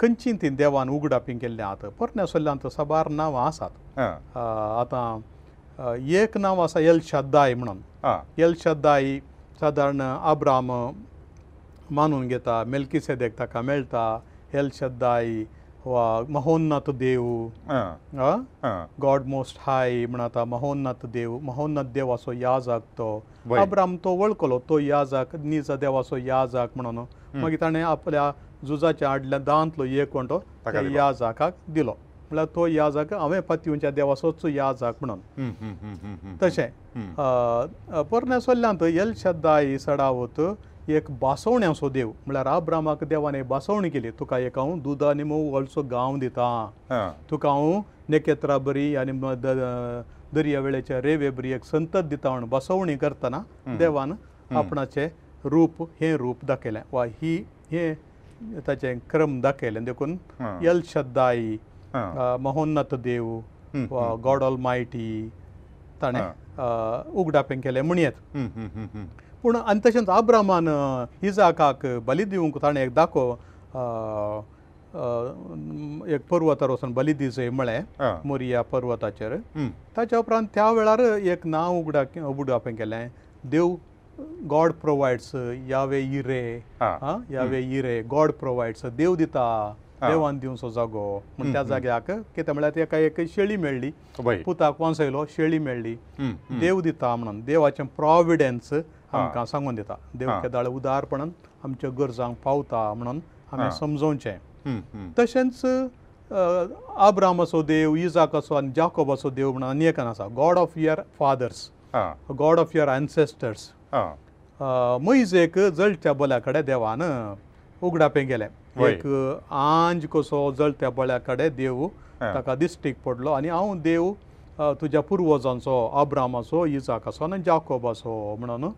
खंयची तीं देवान उगडा बी केल्लीं आहात परन्यासल्ल्यान तसो बार नांवां आसात आतां एक नांव आसा एल शद्दाय म्हणून एल शद्दाय सादारण आब्राम मानून घेता मेलकी सेदेक ताका मेळटा एल शद्दाय वा महोन्नत देव गॉड मोस्ट हाय म्हण आतां महोन्नत देव महोन्नत देव असो याजाक तो आब्राम तो वळखलो तो याजाक निज देवाचो याजाक म्हणून मागीर ताणें आपल्या झुजाच्या आडल्या दांतलो एक वांटो या जाकाक दिलो म्हळ्यार तो या जाक हांवें पतिवच्या देवासोच या जाक म्हणून तशें परने सोल्ल्यांत यल शद्दाई सडावत एक बासोवण्याचो देव म्हळ्यार आब्रामाक देवाने बासोवणी केली तुका एक हांव दूद आनी मोव व्हडसो गांव दिता तुका हांव नखेत्रा बरी आनी दर्या वेळेच्या रेवे बरी एक संतत दिता म्हणून बसोवणी करतना देवान आपणाचें रूप हें रूप दाखयलें वा ही हें ताचे क्रम दाखयले देखून यल शद्दाई महोन्नत देव वा गॉड ऑल मायटी ताणें उगडापें केलें म्हण येत पूण आनी तशेंच आब्रामान इजाकाक बली दिवंक ताणें एक दाखो एक पर्वतार वचून बली दिसय म्हळें मोरिया पर्वताचेर ताच्या उपरांत त्या वेळार एक नांव उगडा उगडापें केलें देव गॉड प्रोवायड्स यावे इरे यावे इरे गॉड प्रोवायड्स देव दिता देवान दिवचो जागो म्हण त्या जाग्याक कितें म्हळ्यार तेका एक शेळी मेळ्ळी पुताक वांस येयलो शेळी मेळ्ळी देव दिता म्हणून देवाचें प्रॉविडन्स आमकां सांगून दिता देव केदाळ उदारपणान आमच्या गरजांक पावता म्हणून आमी समजोवचें तशेंच आब्रामाचो देव इजाकाचो आनी जाकोबाचो देव म्हणून आनी एकान आसा God of your fathers God of your ancestors मुईजेक जळत्या बोल्या कडेन देवान उगडापे गेले एक आंज कसो जळत्या बोल्या कडेन देव ताका दिश्टीक पडलो आनी हांव देव तुज्या पुर्वजांचो अब्रामाचो इजाकासो आनी जाकोबासो म्हणून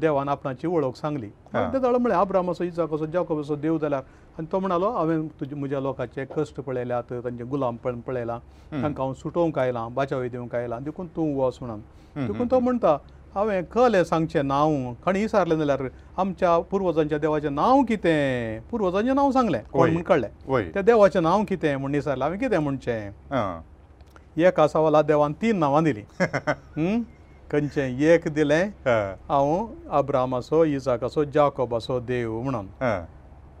देवान आपणाची वळख सांगली जाळ म्हळ्यार अब्रामाचो इजाकासो जाकोबासो देव जाल्यार आनी तो म्हणालो हांवें तुज्या म्हज्या लोकांचे कश्ट पळयल्यात तांचे गुलामपण पळयलां तांकां हांव सुटोवंक आयलां बाचावी दिवंक आयलां देखून तूं वस म्हणून देखून तो म्हणटा हांवें कळ्ळें सांगचें नांव खणी विचारलें जाल्यार आमच्या पुर्वजांच्या देवाचें नांव कितें पुर्वजांचें नांव सांगलें कोण म्हूण कळ्ळें त्या देवाचें नांव कितें म्हूण विचारलें हांवें कितें म्हणचें एका सवाला देवान तीन नांवां दिलीं खंयचें एक दिलें हांव अब्रामाचो इजाकाचो जाकोबाचो देव म्हणून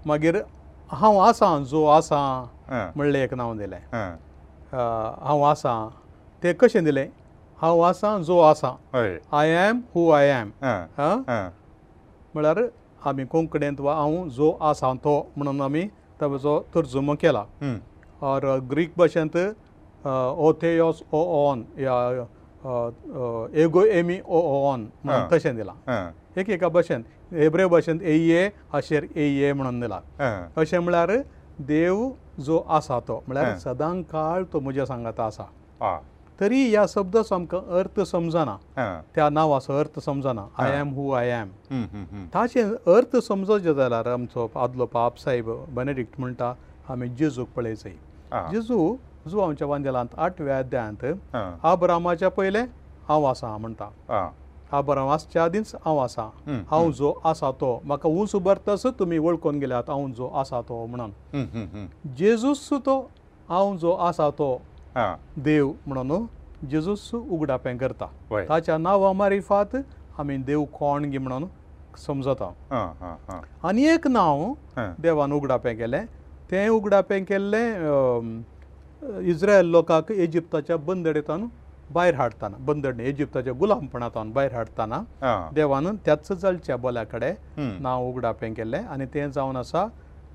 मागीर हांव आसा जो आसा म्हणलें एक नांव दिलें हांव आसा तें कशें दिलें हांव आसा जो आसा I am who I am म्हळ्यार आमी कोंकणींत वा हांव जो आसा तो म्हणून आमी ताचो तर्जुमो केला ऑर ग्रीक भाशेंत ओथेयोस ओ ऑन या एगो एमी ओ ऑन म्हणून तशें दिलां एक एका भाशेन हेब्रे भाशेंत ए ए अशेर ए ए म्हणून दिला अशें म्हळ्यार देव जो आसा तो म्हळ्यार सदां काळ तो म्हज्या सांगात आसा तरी ह्या शब्दाचो आमकां अर्थ समजना त्या नांवाचो अर्थ समजना I am who I am ताचे अर्थ समजचे जाल्यार आमचो आदलो पाप साहेब बेनेडिक्ट म्हणटा आमी जेजूक पळयचय जेजू जू आमच्या वांदेलांत आठव्या अध्यायांत आब्रामाच्या पयले हांव आसा म्हणटा आब्रामाच्या आदींच हांव आसा हांव जो आसा तो म्हाका उंच उबरतस तुमी वळखून गेल्यात हांव जो आसा तो म्हणून जेजूस तो हांव जो आसा तो देव म्हणून जेजूस उगडापें करता ताच्या नांवा मारिफात आमी देव कोण गे म्हणून समजता आनी एक नांव देवान उगडापें केलें तें उगडापें केल्लें इज्रायल लोकांक इजिप्ताच्या बंदडेतान भायर हाडटना बंदडणी इजिप्ताच्या गुलामपणांतान भायर हाडटना देवान त्याच चलच्या बोल्या कडेन नांव उगडापें केलें आनी तें जावन आसा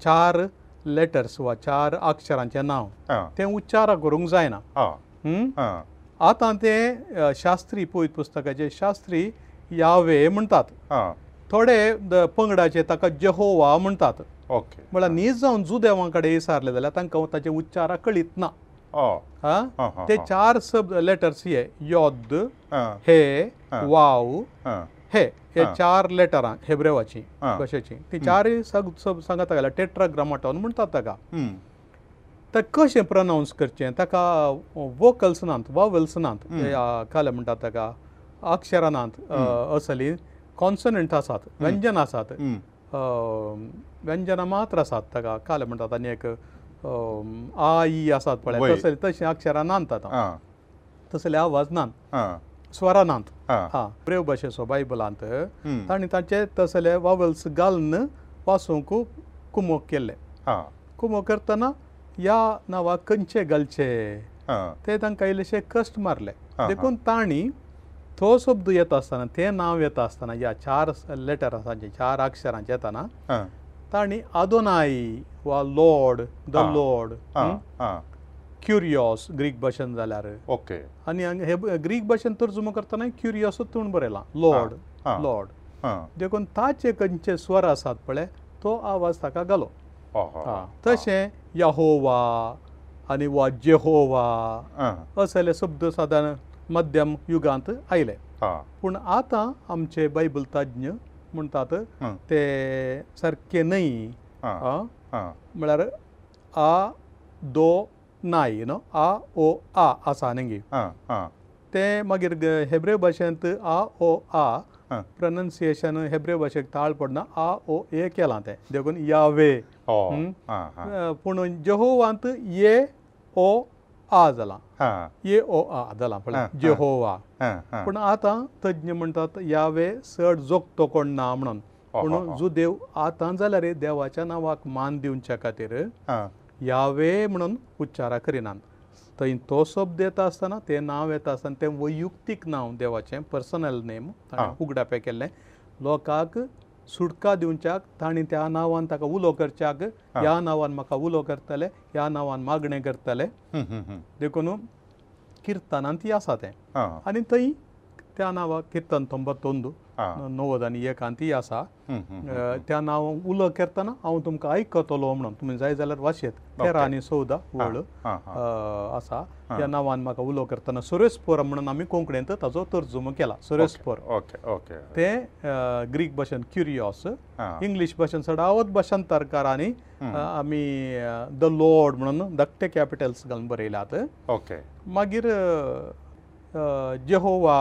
चार लेटर्स वा चार अक्षरांचें नांव तें उच्चार करूंक जायना आतां तें शास्त्री पोयत पुस्तकाचे शास्त्री यावे म्हणटात थोडे पंगडाचे ताका जहोवा म्हणटात ओके म्हळ्यार न्हीज जावन जुदेवा कडेन इसारले जाल्यार तांकां ताचे उच्चार कळीत ना ते चार सब लेटर्स हे यद हे वाव हे हे चार लेटरांक हेब्रेवाची कशेची ती चार सांगता जाल्यार टेट्राग्रामाटॉन म्हणटात ताका तें कशें प्रनावंस करचें ताका वोकल्सनांत वा वेल्सनांत काले म्हणटात ताका अक्षरनांत असली कॉन्सनंट आसात व्यंजन आसात व्यंजनां मात्र आसात ताका काले म्हणटात आनी एक आ ई आसात पळय तसले तशें अक्षरां नात आतां तसले आवाज नात स्वरानांत ब्रेव भाशेचो बायबलांत तांणी ताचे तसले वॉवल्स घालून वासूंक कुमोक केल्ले कुमोक करतना ह्या नांवाक खंयचे घालचे ते तांकां इल्लेशे कश्ट मारले देखून तांणी तो शब्द येता आसतना ते नांव येता आसतना ह्या चार लेटर आसा चार अक्षरांचे येताना तांणी आदोनाय वा लॉर्ड द लॉर्ड क्युरियोस ग्रीक भाशेन जाल्यार ओके आनी हे ग्रीक भाशेन तर्जुमो करतना क्युरियोसूच म्हूण बरयलां लॉर्ड लॉर्ड देखून ताचे खंयचे स्वर आसात पळय तो आवाज ताका घालो तशें यहोवा आनी वा जेहोवा असले शब्द सादारण मध्यम युगांत आयले पूण आतां आमचे बायबल तज्ञ म्हणटात ते सारके न्हय म्हळ्यार आ दो नाय यु नो आ ओ आ आसा न्ही तें मागीर हेब्रे भाशेंत आ ओ आ प्रनन्सिएशन हेब्रे भाशेक ताळ पडना आ ओ ए केलां तें देखून या वे पूण जहोवांत ये ओ आ जालां ये ओ आ जालां पळय जहोवा पूण आतां तज्ञ म्हणटात या वे चड जोगतो कोण ना म्हणून पूण जो देव आतां जाल्यार देवाच्या नांवाक मान दिवच्या खातीर यावे म्हणून उच्चारा करिनात थंय तो शब्द येता आसतना तें नांव येता आसतना तें वैयक्तीक नांव देवाचें पर्सनल नेम उगडापें केल्लें लोकांक सुटका दिवच्याक ताणें त्या नांवान ताका उलो करच्याक ह्या नांवान म्हाका उलो करतले ह्या नांवान मागणें करतले देखून किर्तनांत ही आसा तें आनी थंय त्या नांवाक किर्तन तंबर तोंदू नवद आनी एकांती आसा त्या नांव उलो करताना हांव तुमकां आयकतलो म्हणून तुमी जाय जाल्यार वाशेत तेरा आनी चवदा व्हड आसा त्या नांवान म्हाका उलो करताना सुरेशपुरम म्हणून आमी कोंकणींत ताजो तर्जुमो केला सुरेशपुर ओके ओके ते ग्रीक भाशेन क्युरियोस इंग्लीश भाशेन सडावत भाशांतरकारांनी आमी द लॉर्ड म्हणून धाकटे कॅपिटल्स घालून बरयल्यात ओके मागीर जेहोवा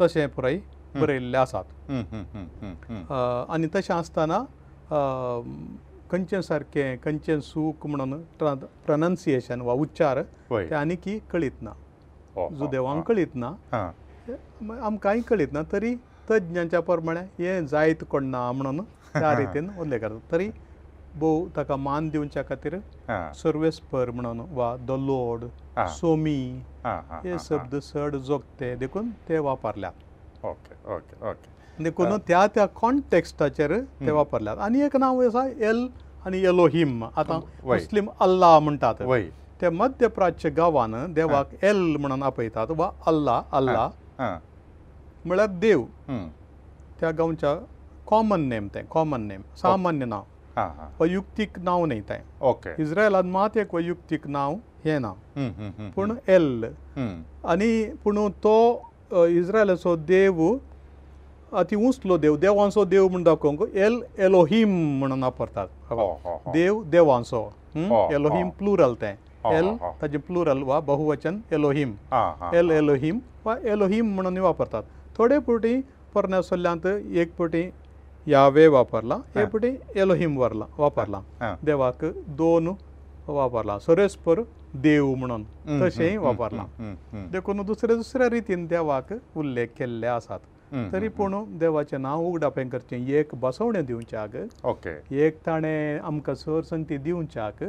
तशें पुराय बरयल्ले आसात आनी तशें आसतना खंयचे सारके खंयचे सूख म्हणून प्रनन्सिएशन वा उच्चार ते आनी की कळीत ना जो देवांक कळीत ना आमकांय कळीत ना तरी तज्ञांच्या प्रमाणे हे जायत कोण ना म्हणून त्या रितीन उल्ले करता तरी भोव ताका मान दिवच्या खातीर सर्वेस्पर म्हणून वा द लोड सोमी हे शब्द सड जोगते देखून ते वापरल्यात ओके ओके ओके देखून त्या त्या कॉन्टेक्स्टाचेर ते वापरल्यात आनी एक नांव आसा एल आनी येलो हिम आतां मुस्लीम अल्लाह म्हणटात ते मध्य प्राच्य गांवान देवाक एल म्हणून आपयतात वा अल्लाह अल्लाह म्हळ्यार देव त्या गांवच्या कॉमन नेम ते कॉमन नेम सामान्य नांव वयुक्तीक नांव न्ही ते ओके इज्रायलांत मात एक वयुक्तीक नांव हे ना पूण एल आनी पूण तो इज्रायलाचो देव अति उंचलो देव देवांचो देव म्हूण दाखोवंक एल एलोहीम म्हणून वापरतात देव देवांचो एलोहीम प्लुरल तें एल ताजे प्लुरल वा बहुवचन एलोहीम एल एलोहीम वा एलोहीम म्हणून वापरतात थोडे पुटी परनेसल्ल्यांत एक पुटी यावे वापरला एक पुटी एलोहीम वरला वापरला देवाक दोन वापरला सरेस्पर देव म्हणून तशेंय वापरला देखून दुसऱ्या दुसऱ्या रितीन देवाक उल्लेख केल्ले आसात तरी पूण देवाचें नांव उगडापें करचें एक बसोवणें दिवच्याक एक ताणें आमकां सर संती दिवच्याक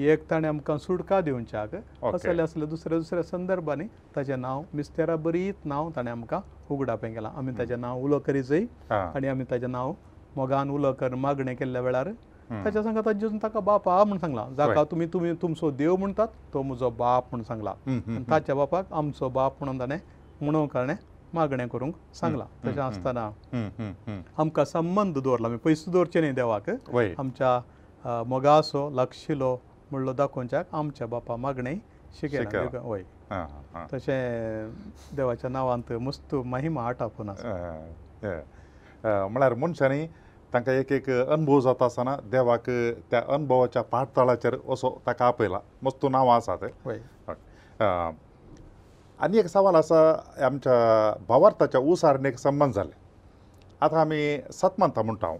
एक ताणें आमकां सुटका दिवच्याक असले असले दुसऱ्या दुसऱ्या संदर्भांनी ताचें नांव मिस्तेरा बरीत नांव ताणें आमकां उगडापें केलां आमी ताचें नांव उलो करीत जाय आनी आमी ताचें नांव मोगान उलो कर मागणें केल्ल्या वेळार ताच्या सांगता ताजेसून ताका बाप आ म्हूण सांगलां जाका तुमी तुमी तुमचो देव म्हणटात तो म्हजो बाप म्हूण सांगलां ताच्या बापाक आमचो बाप म्हणून ताणें म्हणूंक ताणें मागणें करूंक सांगलां तशें आसतना आमकां संबंद दवरला आमी पयसो दवरचें न्ही देवाक आमच्या मोगासो लक्षिलो म्हणलो दाखोवच्याक आमच्या बापा मागणें शिकय वय तशें देवाच्या नांवांत मस्त महिमा आटापून आसा म्हळ्यार मनशांनी तांकां एक एक अनुभव जाता आसतना देवाक त्या अनुभवाच्या पाठतळाचेर असो ताका आपयला मस्त नांव आसा तें आनी एक सवाल आसा आमच्या भावार्थाच्या उसारणेक संबंद जाले आतां आमी सतमंथ म्हणटा हांव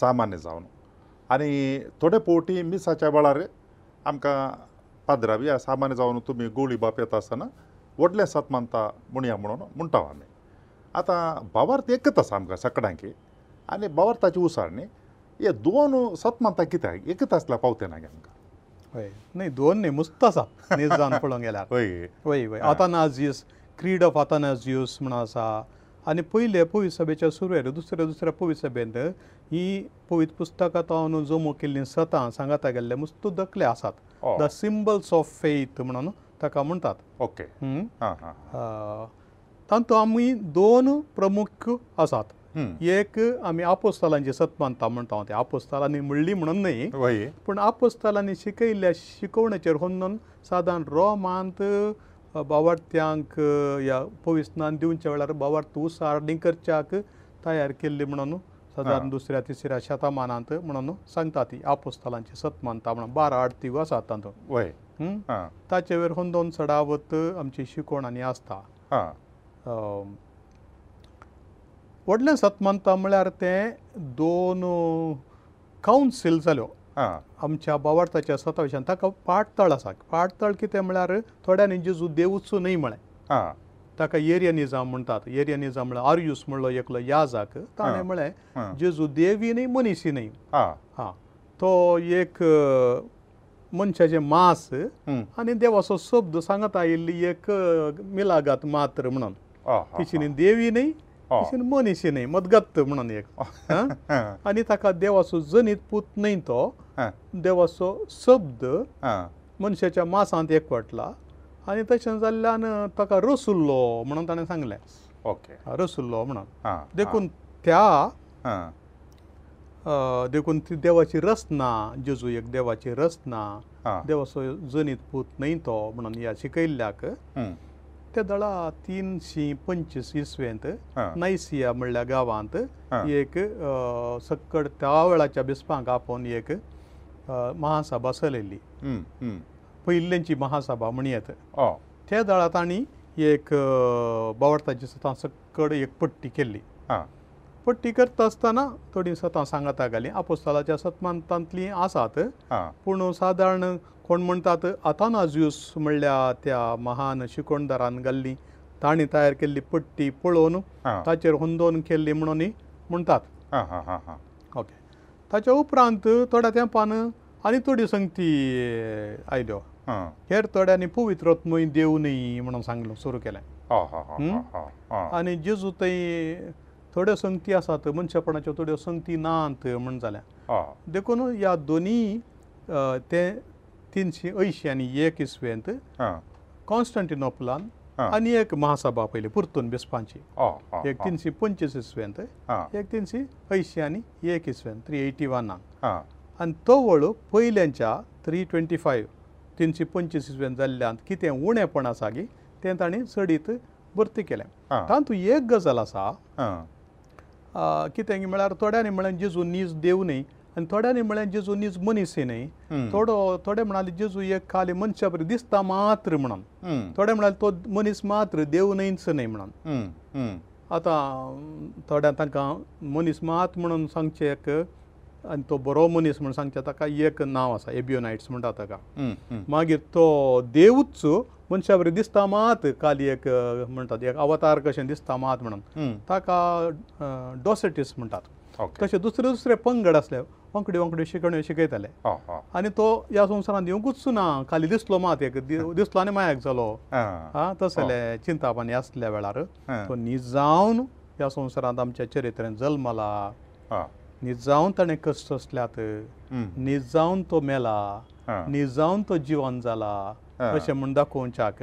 सामान्य जावन आनी थोडे पोवटी मिसाच्या वेळार आमकां पाद्रा बी सामान्य जावन तुमी गोळी बाप येता आसतना व्हडलें सतमंथा म्हणया म्हणून म्हणटा हांव आमी आतां भावार्थ एकच आसा आमकां सकाळांकी आनी बवर्ताची उसळणी हे दोन सतमंता कित्याक एकच आसल्या पावते ना हय न्ही दोन न्ही मुस्त आसा निजान पळोवंक गेल्यार हय हय हय आतानाजीस क्रीड ऑफ आतानाजीस म्हण आसा आनी पयले पुविसभेच्या सुरवेर दुसऱ्या दुसऱ्या पुविसभेंत ही पवित पुस्तकां तावन जमू केल्लीं सतां सांगाता गेल्ले मुस्त दखले आसात द सिंबल्स ऑफ फेथ म्हणून ताका म्हणटात ओके तातूंत आमी दोन प्रमुख आसात एक आमी आपोस्तालांची सत मानता म्हणटा हांव ते आपोस्तालांनी म्हणली म्हणून न्ही पूण आपोस्तालांनी शिकयल्ल्या शिकोवण्याचेर हुन्नून सादारण रोमांत बावार्थ्यांक ह्या पविस्नान दिवच्या वेळार बावार्थ उसारणी करच्याक तयार केल्ली म्हणून सादारण दुसऱ्या तिसऱ्या शतमानांत म्हणून सांगता ती आपोस्तालांची सत मानता म्हणून बारा आडतीव आसा तातूंत ताचे वयर हुंदोन चडावत आमची शिकोण आनी आसता व्हडलें सतमंता म्हळ्यार तें दोन कावन्सील जाल्यो आमच्या बावार्थाच्या सतावशान ताका पाटतळ आसा पाटतळ कितें म्हळ्यार थोड्यांनी जेजू देवचो न्हय म्हळें ताका एरिया निजाम म्हणटात एरिया निजाम म्हळ्यार आर्युस म्हणलो एकलो याजाक ताणें म्हळें जेजू देवी न्हय मनीसी न्हय तो एक मनशाचें मास आनी देवाचो शब्द सांगत आयिल्ली एक मिलागात मात्र म्हणून तिची न्ही देवी न्ही तशें मनीस न्ही मदगत्त म्हणून एक आनी ताका देवाचो जनीत पूत न्ही तो देवाचो शब्द मनशाच्या मासांत एकवटला आनी तशें जाल्ल्यान ताका रसुल्लो म्हणून ताणें सांगलें ओके रसुल्लो म्हणून देखून त्या देखून ती देवाची रसना जेजू एक देवाची रसना देवाचो जनीत पूत न्ही तो म्हणून ह्या शिकयल्ल्याक ते दळा तिनशी पंचवीस इसवेंत नायसिया म्हणल्या गांवांत एक सक्कड त्या वेळाच्या बिस्पांक आपोवन एक महासभा चलयली पयिल्ल्यांची महासभा म्हण येत त्या दळा तांणी एक बावडताची सतां सक्कड एक पट्टी केल्ली पूण ती करता आसतना थोडी स्वता सांगात घाली आपोस्तालाच्या सतमंतांतली आसात पूण सादारण कोण म्हणटात आतानाजूस म्हणल्या त्या महान शिकोणदारान गाल्ली ताणी तयार केल्ली पट्टी पळोवन ताचेर हुंदोवन केल्ली म्हणून म्हणटात ओके ताच्या उपरांत थोड्या तेंपान आनी थोडी संगती आयल्यो हेर थोड्यांनी पवित्रत्मय देवनय म्हणून सांगलो सुरू केलें आनी जेजू थंय थोड्यो संगती आसात मनशेपणाच्यो थोड्यो संगती नात म्हण जाल्या देखून ह्या दोनीय ते तिनशे अंयशीं आनी एक इसवेंत कॉन्स्टंटिनोपलान आनी एक महासभा पयली परतून बेसपांची एक तिनशे पंचवीस इसवेंत एक तिनशे अंयशीं आनी एक इसवेंत त्री एटी वनांक आनी तो व्हळ पयल्यांच्या त्री ट्वेंटी फायव तिनशे पंचवीस इसवेंत जाल्ल्यान कितें उणेंपण आसा गी तें ताणी सडीत भरती केलें तातूंत एक गजाल आसा कितें म्हळ्यार थोड्यांनी म्हळ्यार जेजू नीज देव न्ही आनी थोड्यांनी म्हळ्यार जेजू नीज मनीस न्ही थोडो थोडे म्हणाले जेजू एक खाली मनशा बरी दिसता मात्र म्हणून थोडे म्हणाले तो मनीस मात्र देव न्हयच न्ही म्हणून आतां थोड्यां तांकां मनीस मात म्हणून सांगचे एक आनी तो बरो मनीस म्हणून सांगचे ताका एक नांव आसा एबियोनायट्स म्हणटा ताका मागीर तो देवच मनशा बरी दिसता मात काली एक म्हणटात एक अवतार कशें दिसता मात म्हणून ताका डॉसेटीस म्हणटात तशें दुसरे दुसरे पंगड आसले वांकडे वांकडे शिकण्यो शिकयताले आनी तो ह्या संवसारांत येवंकूच ना खाली दिसलो मात एक दिसलो आनी मायाक जालो आ तसले चिंतापानी आसल्या वेळार तो निजावन ह्या संवसारांत आमच्या चरित्रेन जल्मला निजावन ताणें कश्ट असल्यात निजावन तो मेला निजावन तो जीवन जाला अशें म्हूण दाखोवच्याक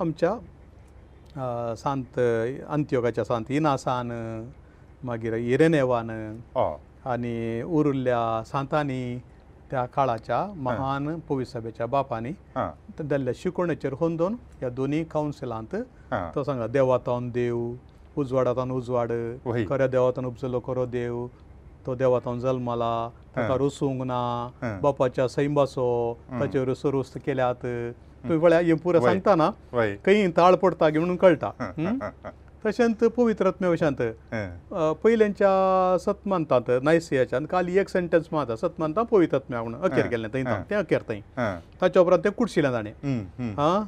आमच्या सांत अंत्योगाच्या सांत इनासान मागीर इरेनेवान आनी उरुल्ल्या सांतांनी त्या काळाच्या महान पोवीसभेच्या बापांनी दल्ल्या शिकोवण्याचेर होंदोन ह्या दोनी कौन्सिलांत तो सांगा देवातान देव उजवाडातान उजवाड खऱ्या देवातान उपजलो खरो देव तो देवाचो जल्माला ताका रुसूंक ना बापाच्या सैमासो ताचे रुसरुस्त केल्यात हे पुरो सांगता ना खंय ताळ पडटा घेवन कळटा तशेंच पवित्रत्म्यवशांत पयल्यांच्या सतमंतांत नायसियाच्यान काली एक सेंटेन्स मात सतमंतां पवित्रत्म्या म्हणून अखेर केल्लें थंय तें अखेर थंय ताच्या उपरांत तें कुडशिलें ताणें आं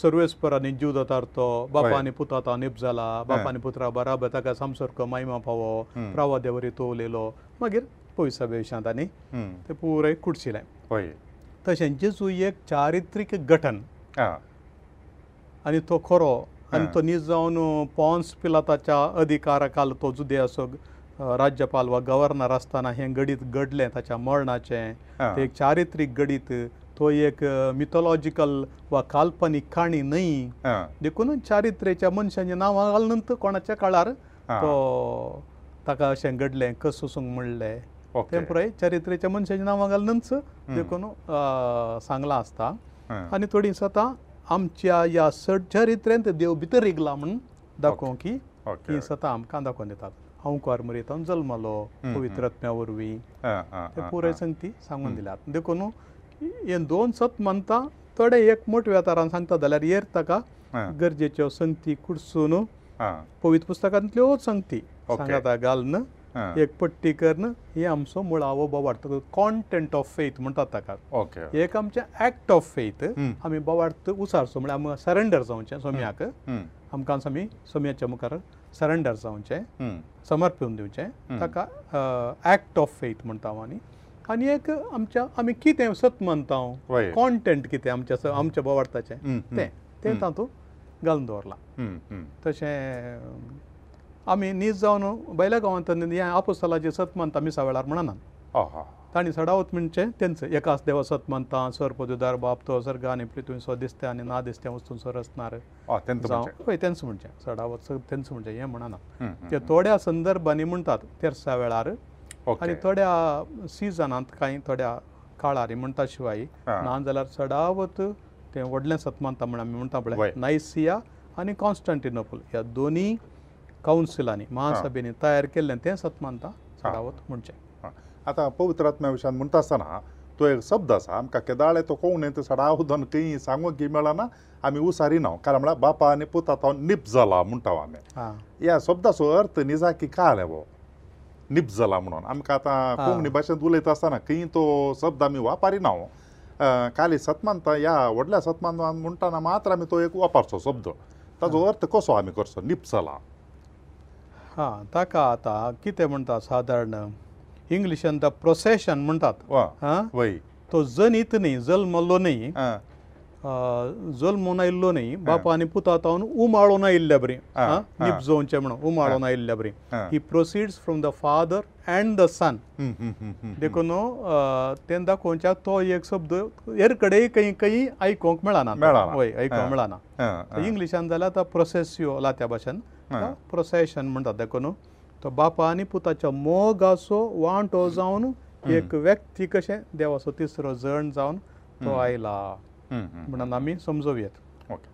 सर्वेस्पर आनी जीव दत्तार्थ बापा आनी पुता तो निप जाला बापा आनी पुत्रा बराबर ताका सामसारको महिमा पावो प्रावा देवरी तो उलयलो मागीर पयसा भविश्यांत आनी ते पुराय कुडशिलें तशें जेजू एक चारित्रीक गठन आनी तो खरो आनी तो निज जावन पोन्स पिलाताच्या अधिकाराकाल तो जुदेसो राज्यपाल वा गव्हर्नर आसतना हें घडीत घडलें ताच्या मरणाचें तें एक चारित्रीक घडीत तो एक मिथोलॉजिकल वा काल्पनीक काणी न्हय देखून चारित्रेच्या मनशाचें नांव घालन तो कोणाच्या काळार तो ताका अशें घडलें कस वसूंक म्हणलें ओके पुराय चारित्रेच्या मनशाचें नांव घालनच देखून सांगलां आसता आनी थोडीं आतां आमच्या ह्या सट चारित्रेंत देव भितर रिगला म्हूण दाखोवं की ही सतां आमकां दाखोवन दितात हांव कुवार मरीत हांव जल्मलो पवित्रत्म्या वरवीं पुराय संगती सांगून दिल्यात देखून हें दोन सप्त मानता थोडे एक मोठ्या वेतारान सांगता जाल्यार येर ताका गरजेच्यो संगती कुडसून पवित्र पुस्तकांतल्योच संगती सांगता घालन एक पट्टी करन हे आमचो मुळावो बोवाड कॉन्टेंट ऑफ फेथ म्हणटात ताका एक आमचें एक्ट ऑफ फेथ आमी बोवाड उसारचो म्हळ्यार सरेंडर जावचें सोम्याक आमकां आमी सोम्याच्या मुखार सरेंडर जावचें समर्पण दिवचें ताका एक्ट ऑफ फेथ म्हणटा हांव आनी आनी एक आमच्या आमी कितें सत मानता हांव कॉन्टेंट कितें आमच्या आमच्या बोवार्थाचें तें तें तातूंत घालून दवरलां तशें आमी नीज जावन बैल्या गांवांत हे आपोसालाचे सत मानता मिसा वेळार म्हणना तांणी सडावत म्हणचे तेंचे एकाच देव सत मानता सर पदुदार बाप तो सर्ग आनी पृथ्वी सो दिसता आनी ना दिसता वस्तू सर आसणार पळय तेंचे म्हणचे सडावत तेंचे म्हणचे हे म्हणना ते थोड्या संदर्भांनी म्हणटात तेरसा वेळार आनी थोड्या सिजनांत कांय थोड्या काळारी म्हणटा शिवाय ना जाल्यार चडावत तें व्हडलें सतमानता म्हण आमी म्हणटा पळय नायसिया आनी कॉन्स्टंटिनोपल ह्या दोनी कावन्सिलांनी महासभेनी तयार केल्लें तें सतमानता चडावत म्हणचें आतां पवित्रात्म्या विशयान म्हणटा आसतना तो एक शब्द आसा आमकां केदाळे तो कोण तें सडावधन खंय सांगूंक खंय मेळना आमी उसारी ना कारण म्हळ्यार बापा आनी पुता तो निप जाला म्हणटा आमी ह्या शब्दाचो अर्थ निजा की काळ हे निप जाला म्हणून आमकां आतां कोंकणी भाशेंत उलयता आसतना खंय तो शब्द आमी वापरिना काली सतमानता ह्या व्हडल्या सतमानान म्हणटाना मात्र आमी तो एक वापरचो शब्द ताजो अर्थ कसो आमी करचो निप जाला हा ताका आतां कितें म्हणटा सादारण इंग्लिशान द प्रोसेशन म्हणटात तो जनीत न्ही जल्मल्लो न्ही जल्मून आयिल्लो न्ही बापा आनी पुता तावन उमाळून आयिल्ल्या बरी निप जोवचे म्हणून उमाळून आयिल्ल्या बरी he proceeds from the father and the son देखून ते दाखोवच्या तो एक शब्द हेर कडे आयकोंक मेळना हय आयकोंक मेळना इंग्लिशान जाल्यार आतां प्रोसेस यो लात्या भाशेन प्रोसेशन म्हणटा देखून तो बापा आनी पुताच्या मोगाचो वांटो जावन एक व्यक्ती कशें देवाचो तिसरो जण जावन तो आयला म्हणून आमी समजोवयात ओके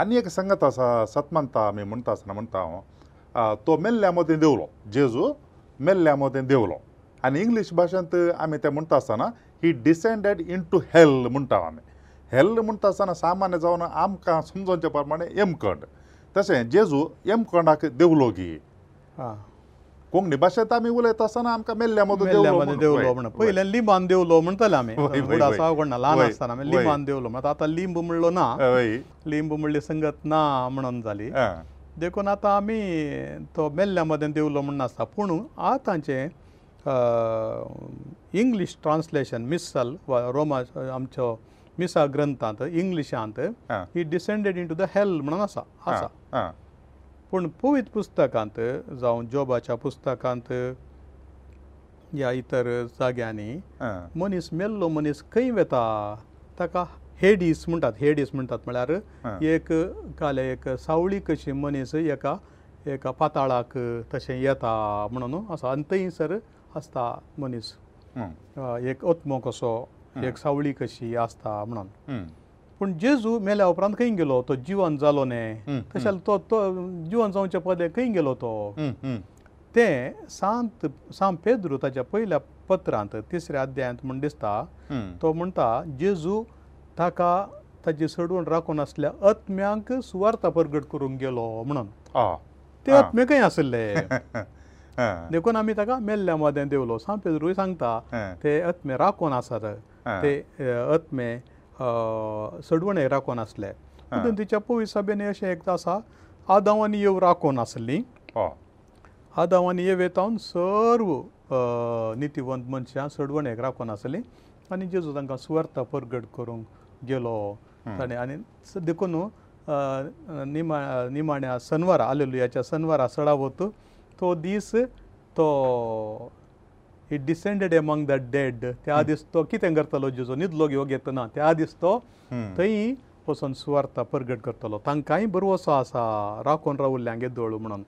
आनी एक संगत आसा सतमानता आमी म्हणटा आसतना म्हणटा हांव तो मेल्ल्या मदें देंवलो जेजू मेल्ल्या मदें देंवलो आनी इंग्लीश भाशेंत आमी तें म्हणटा आसतना ही डिसेंडेड इन टू हेल्ल म्हणटा आमी हेल्ल म्हणटा आसतना सामान्य जावन आमकां समजोवचे प्रमाणे एमकंड तशें जेजू एमकंडाक देंवलो गी कोंकणी भाशेंत आमी उलयता आसतना आमकां मेल्ल्या मदो देवलो म्हण पयलें लिंब आन देवलो म्हणटाले आमी फुड आसा कोण ना ल्हान आसतना लिंब आन देवलो म्हणटा आतां लिंब म्हणलो ना लिंब म्हणली संगत ना म्हणून जाली देखून आतां आमी तो मेल्ल्या मदें देवलो म्हण नासता पूण आतांचे इंग्लीश ट्रान्सलेशन मिसल वा रोमा आमच्या मिसा ग्रंथांत इंग्लिशांत he descended into the hell म्हणून आसा आसा पूण पुवीत पुस्तकांत जावं जोबाच्या पुस्तकांत या इतर जाग्यांनी मनीस मेल्लो मनीस खंय वेता ताका हेडीस म्हणटात हेडीस म्हणटात म्हळ्यार एक काले एक सावळी कशी मनीस एका एका पाताळाक तशें येता म्हणून असो आनी थंयसर आसता मनीस एक अत्मो कसो एक सावळी कशी आसता म्हणून पूण जेजू मेल्या उपरांत खंय गेलो तो जिवन जालो न्हय तशें जाल्यार तो तो जिवन जावचे पदे खंय गेलो तो ते सांत सांत पेद्रू ताच्या पयल्या पत्रांत तिसऱ्या अध्यायांत म्हण दिसता तो म्हणटा जेजू ताका ताची सडवण राखून आसल्या अत्म्यांक सुवार्था परगट करूंक गेलो म्हणून ते अत्मे खंय आसले देखून आमी ताका मेल्ल्या मोद्यान देवलो सांत पेद्रूय सांगता ते अत्मे राखून आसात ते अत्मे सडवणे राखोन आसले पूण तिच्या पोविसाबेन अशें एकदां आसा आदावांनी येव राखोन आसली आदावांनी येव येतावन सर्व नितिवंत मनशां सडवणेक राखोन आसली आनी जेजू तांकां स्वर्थ परगट करूंक गेलो ताणें आनी देखून निमा निमाण्या शनवारा आलेलुयाच्या शनवारा सडा वतू तो दीस तो he descended among the dead त्या दीस तो कितें करतलो जेजो न्हिदलो घेवंक येतना त्या दीस तो थंय पसून सुवार्थ परगट करतलो तांकांय बरो असो आसा राखून रावल्ल्यांगे दळू म्हणून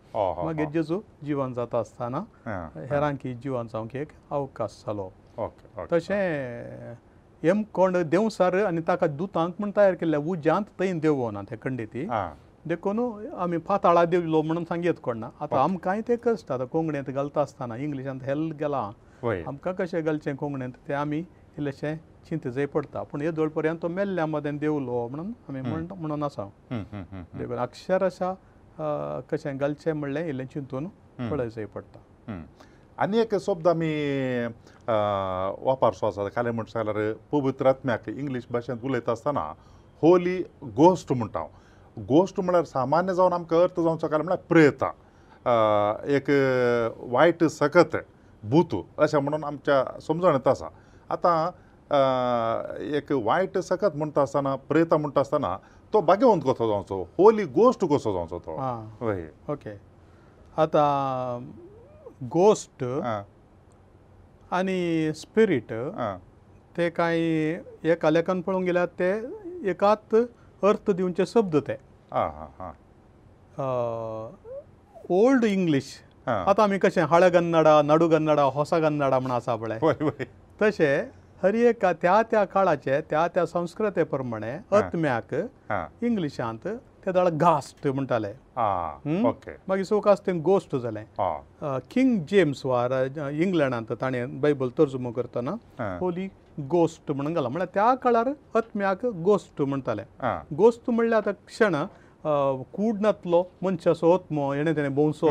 मागीर जेजू जिवन जाता आसतना हेरांक ही जिवन जावंक एक अवकाश जालो तशें एम कोण देंवसार आनी ताका दुतांक म्हण तयार केल्ल्या उज्यांत थंय देव ना ते खंडेती देखून आमी फाताळा देवलो म्हणून सांगीत कोण ना आतां आमकांय ते कश्ट आतां कोंकणींत घालता आसतना इंग्लिशांत हेल्ल गेलां आमकां कशें घालचें कोंकणींत तें आमी इल्लेशें चिंतजय पडटा पूण हे दोळ पर्यंत तो मेल्ल्या मदें देंवलो म्हणून आमी म्हणून आसा देखून अक्षरशा कशें घालचें म्हणलें इल्लें चिंतून पळयचंय पडटा आनी एक शब्द आमी वापरचो आसा खालें म्हणटा जाल्यार पवित्रात्म्याक इंग्लीश भाशेंत उलयता आसतना होली गोश्ट म्हणटा हांव गोश्ट म्हळ्यार सामान्य जावन आमकां अर्थ जावंक सकाळ म्हळ्यार प्रेता एक वायट सकत भूत अशें म्हणून आमच्या समजण येता आसा आतां एक वायट सकत म्हणटा आसतना प्रेता म्हणटा आसतना तो भाग्यवंत कसो जावचो होली गोश्ट कसो जावचो तो ओके आतां गोश्ट आनी स्पिरीट ते कांय एक आलेखन पळोवंक गेल्यार ते एकात अर्थ दिवचे शब्द ते ओल्ड इंग्लीश आतां आमी कशें हळ गन्नडा नडू गन्नडा होस गन्नडा म्हण आसा पळय तशें हर एक त्या त्या काळाचे त्या त्या संस्कृते प्रमाणे अत्म्याक इंग्लिशांत ते दळ गास्ट म्हणटाले मागीर सोकास थंय गोस्ट जालें किंग जेम्स वार इंग्लंडांत ताणें बायबल तर्जुमो करतना होली गोस्ट म्हणून घाला म्हळ्यार त्या काळार अत्म्याक गोस्ट म्हणटाले गोस्त म्हणल्यार आतां क्षण कूड नातलो मनशा सोत्मो हेणे तेणे भोंवसो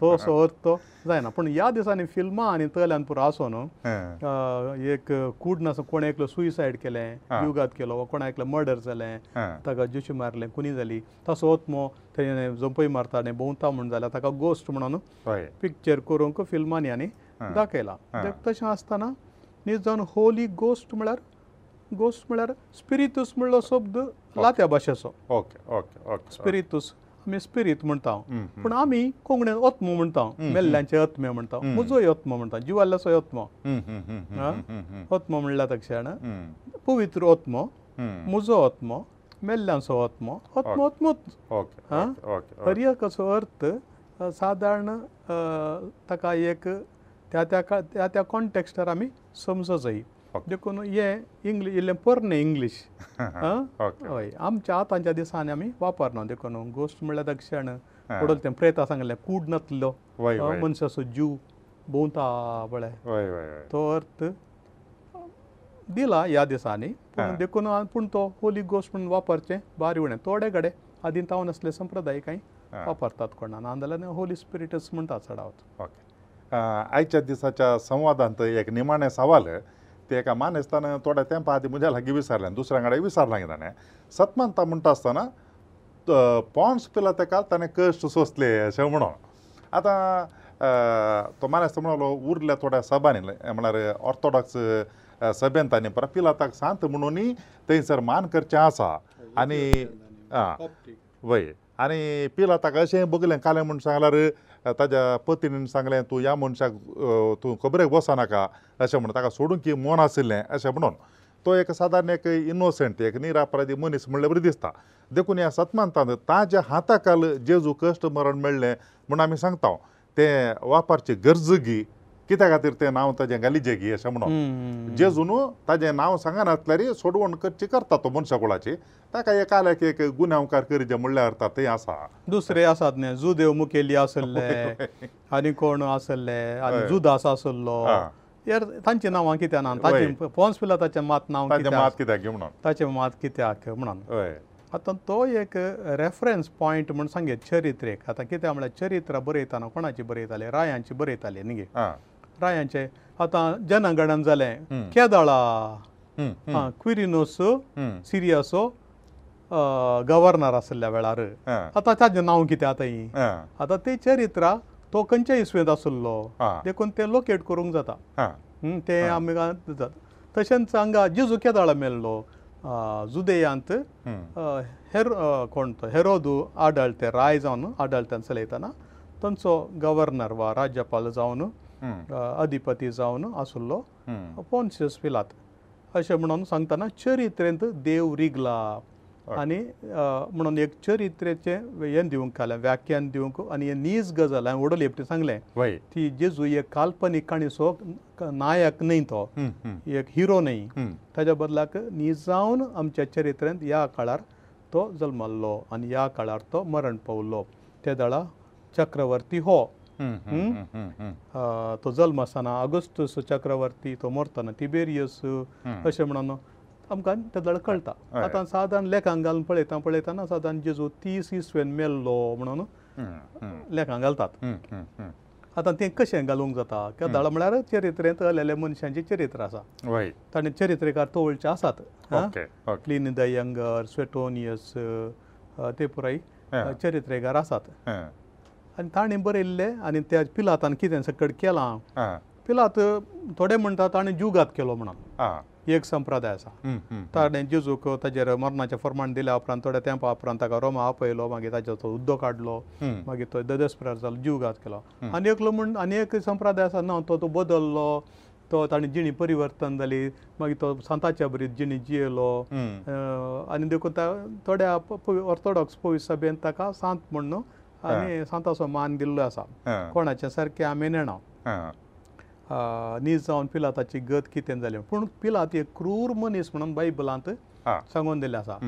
तो असो अर्थ जायना पूण ह्या दिसांनी फिल्मां आनी तळ्यान पुरो आसो न्हू एक कूड नासो कोण एकलो सुइसायड केलें युगात केलो वा कोणा एकलो मर्डर जालें ताका जशी मारलें कुणी जाली तसो ओत्मो थंय जंपय मारता आनी भोंवता म्हूण जाल्यार ताका गोस्ट म्हणून पिक्चर करूंक फिल्मांनी आनी दाखयला तशें आसतना न्ही जावन होली गोस्ट म्हळ्यार घोस्त म्हळ्यार स्पिरितूस म्हणलो शब्द लात्या भाशेचो ओके ओके ओके स्पिरितूस आमी स्पिरीत म्हणटा पूण आमी कोंकणीन अत्म म्हणटा मेल्ल्यांचे अत्मे म्हणटा म्हजो अत्म म्हणटा जिवाल्ल्याचो अत्म अत्म म्हणल्या तक्षण पवित्र अत्म म्हजो अत्म मेल्ल्यांचो अत्म अत्म अत्मूत हरियकाचो अर्थ सादारण ताका एक त्या त्या त्या त्या कॉन्टेक्स्टार आमी समजो जायी देखून हें इंग्लीश इल्लें पोरणें इंग्लीश हय आमच्या आतांच्या दिसांनी आमी वापरना देखून गोश्ट म्हणल्यार दक्षिण पडल तें प्रेता सांगलें कूड नासलो मनशाचो जीव भोंवता पळय तो अर्थ दिला ह्या दिसांनी पूण देखून पूण तो होली गोश्ट म्हणून वापरचें बारी उणें थोडे कडेन आदीन तावन नासले संप्रदाय कांय वापरतात कोणा ना जाल्यार होली स्पिरिट्स म्हणटा चड आवत ओके आयच्या दिसाच्या संवादांत एक निमाणें सवाल आहे तेका मानेस्ताना थोड्या तेंपा आदी म्हज्या लागीं विचारलें दुसऱ्या वांगडा विचारलां ताणें सतमंता म्हणटा आसतना पोंड्स पिला तेका ताणें कश्ट सोंसले अशें म्हणोन आतां तो मानेस्ता म्हणलो उरल्या थोड्या सभांनी म्हळ्यार ऑर्थोडॉक्स सभेन ताणी परत पिला ताका सांत म्हणून थंयसर मान करचें आसा आनी आं वय आनी पिला ताका अशें बगलें काले म्हण सांगल्यार ताज्या पत्नीन सांगलें तूं ह्या मनशाक तूं खबरेक वचनाका अशें म्हणून ताका सोडून की मोन आशिल्लें अशें म्हणून तो एक सादारण एक इनोसंट एक निरापराधी मनीस म्हणले बरें दिसता देखून ह्या सत्मांतान ताज्या हाताकाल जेजू कश्ट मरण मेळ्ळें म्हूण आमी सांगता तें वापरची गरजगी कित्या खातीर तें नांव तेजें गालिजें घे अशें म्हणून जेजुनू ताजें नांव सांगनासल्यारी सोडवण करची करता तो मनशाकुळाची ताका एक आल्याक एक गुन्यांवकार करी जे म्हणल्यार अर्थात थंय आसा दुसरे आसात न्हय जुदेव मुखेली आसले आनी कोण आसले आनी जुदास आसलो तांची नांवां कित्याक ना ताचे पोन्स पिला ताचें मात नांव मात कित्याक म्हणून ताचें मात कित्याक म्हणून आतां तो एक रेफरन्स पॉयंट म्हूण सांगे चरित्रेक आतां कितें म्हळ्यार चरित्र बरयताना कोणाची बरयताले रायांची बरयताले न्ही रायांचे आतां जनागणन जालें केदळा क्विरिनोस सिरियासो गव्हर्नर आसल्या वेळार आतां ताजें नांव कितें आतां ही आतां ते चरित्रा तो खंयच्या इस्वेंत आसुल्लो देखून तें लोकेट करूंक जाता तें आमी तशेंच हांगा जेजू केदळा मेल्लो जुदेयांत हेर कोण तो हेरोदू आडाळ ते राय जावन आडाळ तेन चलयतना तांचो गव्हर्नर वा राज्यपाल जावन अधिपती जावन आसुल्लो पॉन्शियस पिलात अशें म्हणून सांगतना चरित्रेंत देव रिगला आनी म्हणून एक चरित्रेचे हें दिवंक घालें व्याख्यान दिवंक आनी हें नीज गजाल हांवें ओडल हेपटी सांगलें ती जेजू एक काल्पनीक काणीसो नायक न्ही तो एक हिरो न्ही ताज्या बदलाक निजावन आमच्या चरित्रेंत ह्या काळार तो जल्मल्लो आनी ह्या काळार तो मरण पावल्लो ते दळा चक्रवर्ती हो तो जल्म आसतना ऑगस्टस चक्रवर्ती तो मरतना तिबेरियस अशें म्हणून आमकां त्या जाल्यार कळटा आतां सादारण लेखांक घालून पळयता पळयताना सादारण जेजू तीस इसवेन मेल्लो म्हणून लेखांक घालतात आतां तें कशें घालूंक जाता किंवां जाल्यार म्हळ्यार चरित्रेंत आलेले मनशांचें चरित्र आसा ताणें चरित्रकार तवळचे आसात क्लीन द यंगर स्वेटोनियस ते पुराय चरित्रकार आसात आनी ताणें बरयल्लें आनी त्या पिलातान कितें सकट केलां पिलात थोडे म्हणटा ताणें जुगात केलो म्हणून एक संप्रदाय आसा ताणें जेजूक ताजेर मरणाचें फर्माण दिल्या उपरांत थोड्या तेंपा उपरांत ताका रोमा आपयलो मागीर ताचो तो उद्दो काडलो मागीर तो ददस्प्रार जालो जिवघात केलो आनी एकलो म्हण आनी एक संप्रदाय आसा ना तो तो बदल्लो तो ताणें जिणी परिवर्तन जाली मागीर तो संताच्या बरी जिणी जियेलो आनी देखून थोड्या ऑर्थोडॉक्स पोवीस सभेन ताका सांत म्हण न्हू आनी सांताचो मान दिल्लो आसा कोणाचें सारकें आमी नेणा नीज जावन पिलाताची गत कितें जालें पूण पिलात एक क्रूर मनीस म्हणून बायबलांत सांगून दिल्लें आसा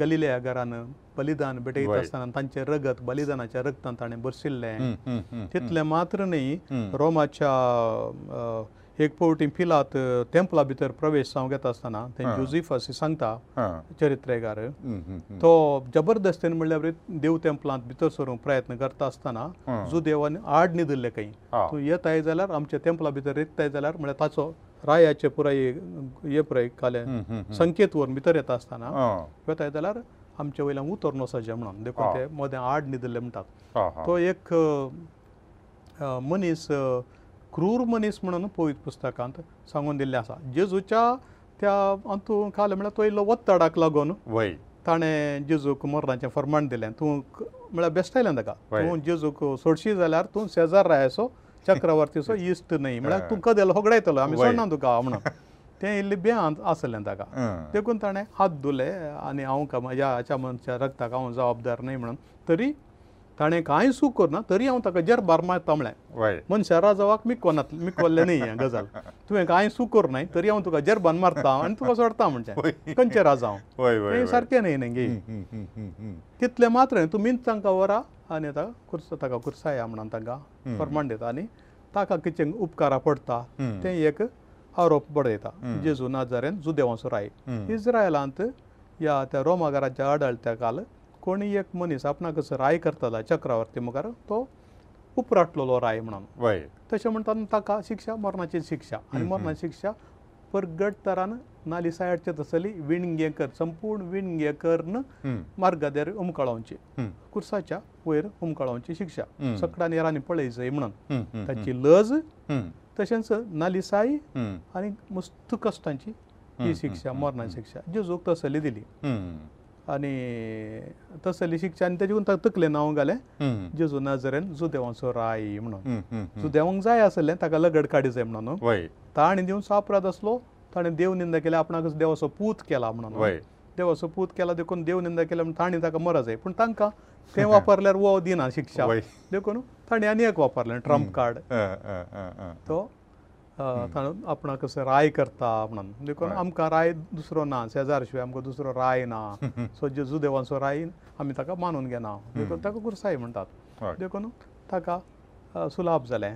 गलिलया घरान बलिदान भेटयता आसतना तांचें रगत बलिदानाच्या रगतान ताणें बरशिल्लें तितलें मात्र न्ही रोमाच्या आ, एक फावटी पिलात टेंपला भितर प्रवेश जावंक येता आसतना ते जोझिफस सांगता चरित्रकार तो जबरदस्तीन म्हणल्यार देव टेंपलांत भितर सरूंक प्रयत्न करता आसतना जो देवान आड न्हिदल्ले खंय तूं येताय जाल्यार आमच्या टेंपला भितर येताय जाल्यार म्हळ्यार ताचो रायाचे पुराय हे पुराय काले संकेत व्हरून भितर येता आसतना येताय जाल्यार आमच्या वयल्यान उतर नसाचे म्हणून देखून ते मदें आड न्हिदल्ले म्हणटात तो एक मनीस uh, क्रूर मनीस म्हणून पवित्र पुस्तकांत सांगून दिल्लें आसा जेजूच्या त्या अंतू खालें म्हळ्यार तो इल्लो वत्ताडाक लागून वय ताणें जेजूक मरणाचें फर्माण दिलें तूं म्हळ्यार बेश्टायलें ताका तूं जेजूक सोडशी जाल्यार तूं सेजार रायसो चक्रवर्तीचो इश्ट न्ही म्हळ्यार तूं कदेल होगडायतलो आमी सोडना तुका हांव म्हणून तें इल्लें बें आसलें ताका देखून ताणें हात धुले आनी हांव म्हज्या हाच्या मनशा रक्ताक हांव जबाबदार न्ही म्हणून तरी ताणें कांय सूख करना तरी हांव ताका जर बार्मा तांबडे मनशा राजवाक मी कोणात मी कोल्ले न्ही हे गजाल तुवें कांय सूख कर न्हय तरी हांव तुका जर बन मारता आनी तुका सोडता म्हणजे खंयचे राजा हांव सारकें न्ही न्ही गे तितलें मात्र न्ही तुमी तांकां वरा आनी ताका कुर्स ताका कुर्साया म्हणून तांकां फर्मण दिता आनी ताका कितें उपकारा पडटा तें एक आरोप बडयता जेजू नाजारेन जुदेवांचो राय इज्रायलांत ह्या त्या रोमागराच्या आडाळत्या काल कोणी एक मनीस आपणाकच राय करतालो चक्रवर्ती मुखार तो उपराटलेलो राय म्हणून तशें म्हणटाना ताका शिक्षा मरणाची शिक्षा आनी मरणाची शिक्षा परगट तरान नाली सायडचे तसली विणगेकर संपूर्ण विणगेकर्न मार्गदेर हुमकळावची कुर्साच्या वयर हुमकळावची शिक्षा सकडा नेरांनी पळयचय म्हणून ताची लज तशेंच नालिसाय आनी मस्त कश्टांची ही शिक्षा मरणाची शिक्षा जेजूक तसली दिली आनी तसलें शिक्षा आनी तेजे करून तकलेन हांव घालें जेजू नजरेन जुदेवांचो राय म्हणून जुदेवांक जाय आसलें ताका लगड काडी जाय म्हणून ताणें दिवन सापरात आसलो ताणें देव निंदा केल्या आपणाक देवाचो पूत केला म्हणून देवाचो पूत केला देखून देव निंदा केल्या म्हणून ताणें ताका मरा जाय पूण तांकां तें वापरल्यार वो दिना शिक्षा देखून ताणें आनी एक वापरलें ट्रम्प कार्ड तो आपणाक कसं राय करता म्हणून देखून आमकां राय दुसरो ना शेजार शिवाय आमकां दुसरो राय ना सो जेजू देवांचो राय आमी ताका मानून घेना देखून ताका गुरसाय म्हणटात देखून ताका सुलाप जालें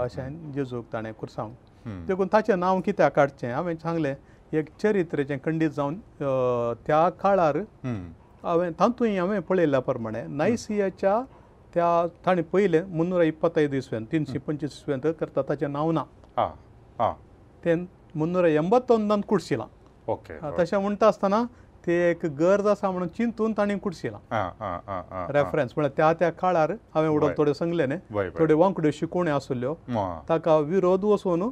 अशें जेजूक ताणें कुरसांव देखून ताचें नांव कित्याक काडचें हांवें सांगलें एक चरित्रेचें खंडीत जावन त्या काळार हांवें तातूंय हांवें पळयल्या प्रमाणे नायसियाच्या त्या ताणें पयलें मुन्नूरा इप्पत्तय दिसवेन तिनशी पंचवीस दिसवेन करता ताचें नांव ना तें मुन्नूर एंबत्तोंदान कुडशिलां ओके तशें म्हणटा आसतना ती एक गर्ज आसा म्हणून चिंतून ताणें कुडशिलां रेफरन्स म्हळ्यार त्या त्या काळार हांवें उडोवन थोड्यो सांगले न्ही थोड्यो वांकड्यो शिकोवण्यो आसल्यो ताका विरोध वचून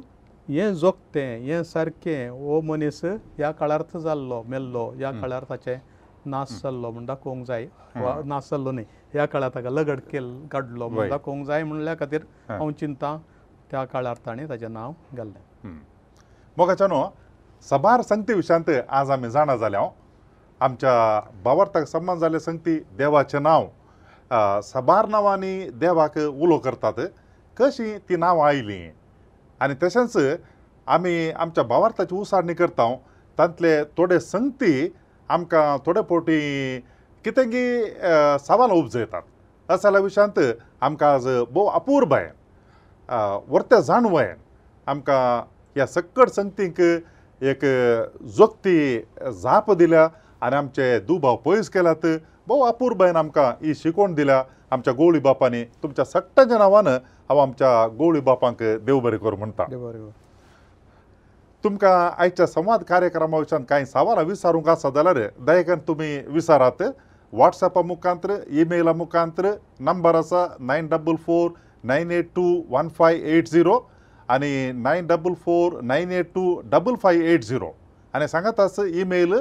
हें जोगतें हें सारकें हो मनीस ह्या काळार जाल्लो मेल्लो ह्या काळार ताचें नास जाल्लो म्हूण दाखोवंक जाय वा नास जाल्लो न्ही ह्या काळार ताका लगड केल काडलो म्हूण दाखोवंक जाय म्हणल्या खातीर हांव चिंतां त्या काळार ताणें ताचें नांव घाल्लें मोगाच्या न्हू सभार संगती विशांत आज आमी जाणा जाल्यांव आमच्या बावर्ताक सम्मान जाल्ले संगती देवाचें नांव सभार नांवांनी देवाक उलो करतात कशीं तीं नांवां आयलीं आनी तशेंच आमी आमच्या बावार्थाची उसारणी करता तांतले थोडे संगती आमकां थोडे फावटी कितें गी सवाल उपजयतात असल्या विशांत आमकां आज भोव अपूर्ब आहे वर्त्या जाणवयेन आमकां ह्या सक्कड संगतीक एक जोक्ती जाप दिल्या आनी आमचे दुभाव पयस केल्यात भोव अपुर्बेन आमकां ही शिकोवण दिल्या आमच्या गोवळी बापांनी तुमच्या सट्टाच्या नांवान हांव आमच्या गोवळी बापांक देव बरें करूं म्हणटा तुमकां आयच्या संवाद कार्यक्रमा वयच्यान कांय सवालां विचारूंक आसा जाल्यार दयेकान तुमी विचारात वॉट्सॅपा मुखांत ईमेला मुखांत नंबर आसा nine double four nine eight two one five eight zero आनी nine double four nine eight two double five eight zero आनी सांगात आसा email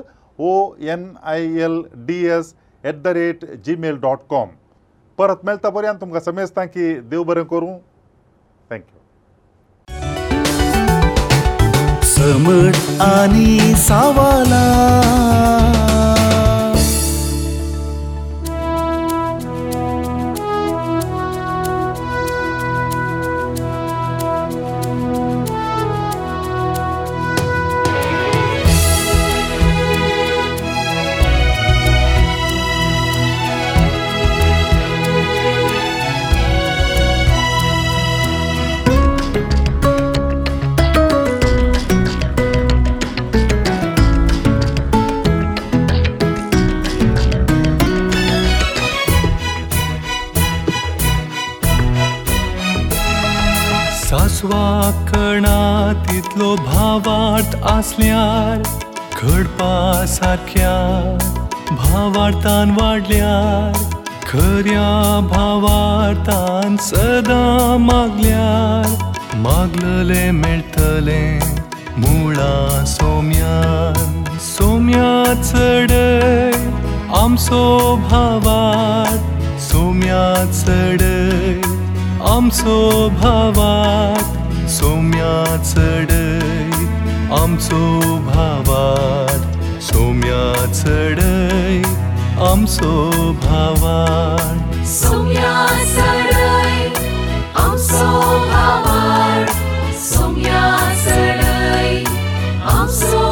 O N I L D S at the rate Gmail dot com परत मेळता बरें आनी तुमकां समेजता की देव बरें करूं थँक्यू समज आनी सावला आसल्यार घडपा सारख्या भावार्थान वाडल्यार खऱ्या भावार्थान सदां मागल्यार मागलले मेळटले मुळा सोम्यान सोम्या चडय आमचो भावार सोम्या चडय आमचो भावार सोम्या चडय आमचो भावार सोम्या चडय आमचो भावार सोम्या चडय आमचो भावार सोम्या चडय आमचो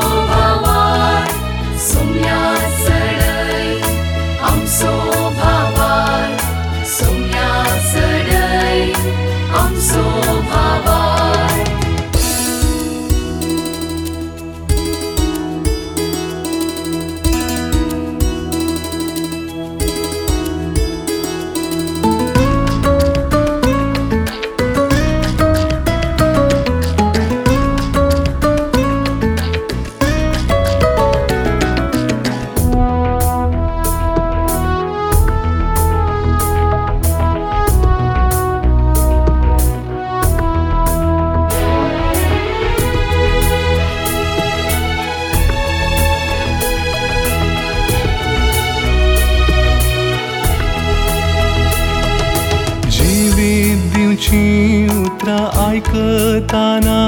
तुजी उतरां आयकताना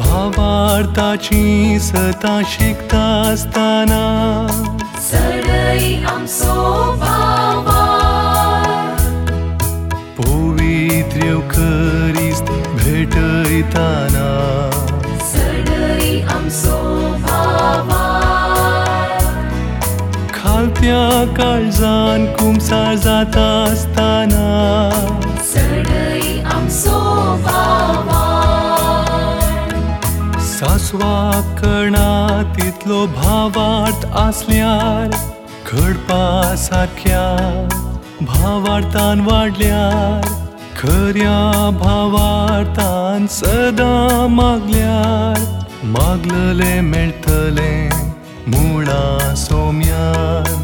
भावार्थाची सदां शिकता आसताना पवित्र्य करीस भेटयताना काळजान कुमसार जाता आसताना सासवा कणा तितलो भावार्थ आसल्यार घडपा सारख्या भावार्थान वाडल्यार खऱ्या भावार्थान सदां मागल्यार मागलले मेळटले मुळा सोम्यान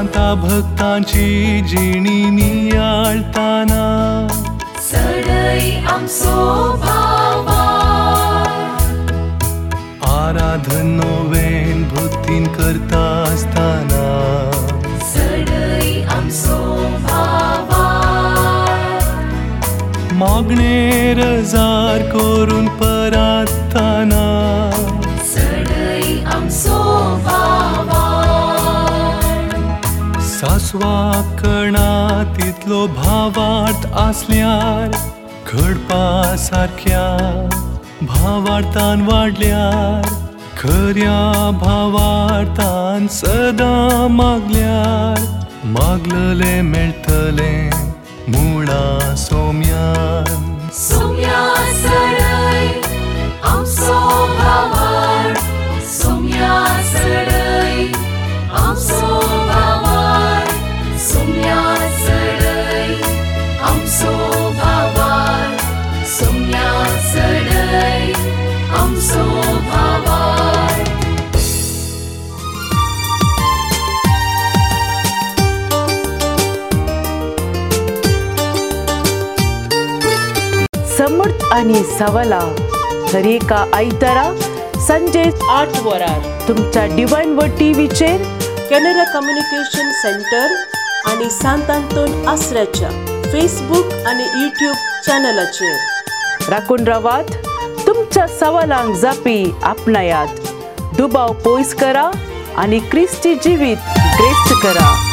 शांता भक्तांची जिणी नियाळताना सडय आमचो आराधन नोवेन भक्तीन करता आसताना सडय आमचो मागणे रजार करून परा स्वाकणा तितलो भावार्थ आसल्यार घडपा सारख्या भावार्थान वाडल्यार खऱ्या भावार्थान सदां मागल्यार मागलले मेळटले मुळा सोम्यान सोम्या सोम्या सर समर्थ आणि सवला हर एका आयतारा संजे आठ वरार तुमच्या डिवाइन वर टीव्हीचेर कॅनरा कम्युनिकेशन सेंटर आणि सांत आंतोन आसऱ्याच्या फेसबुक आणि युट्यूब चॅनलाचेर राखून रावात तुमच्या सवालांक जापी आपणायात दुबाव पयस करा आनी क्रिस्ती जिवीत ग्रेस्त करा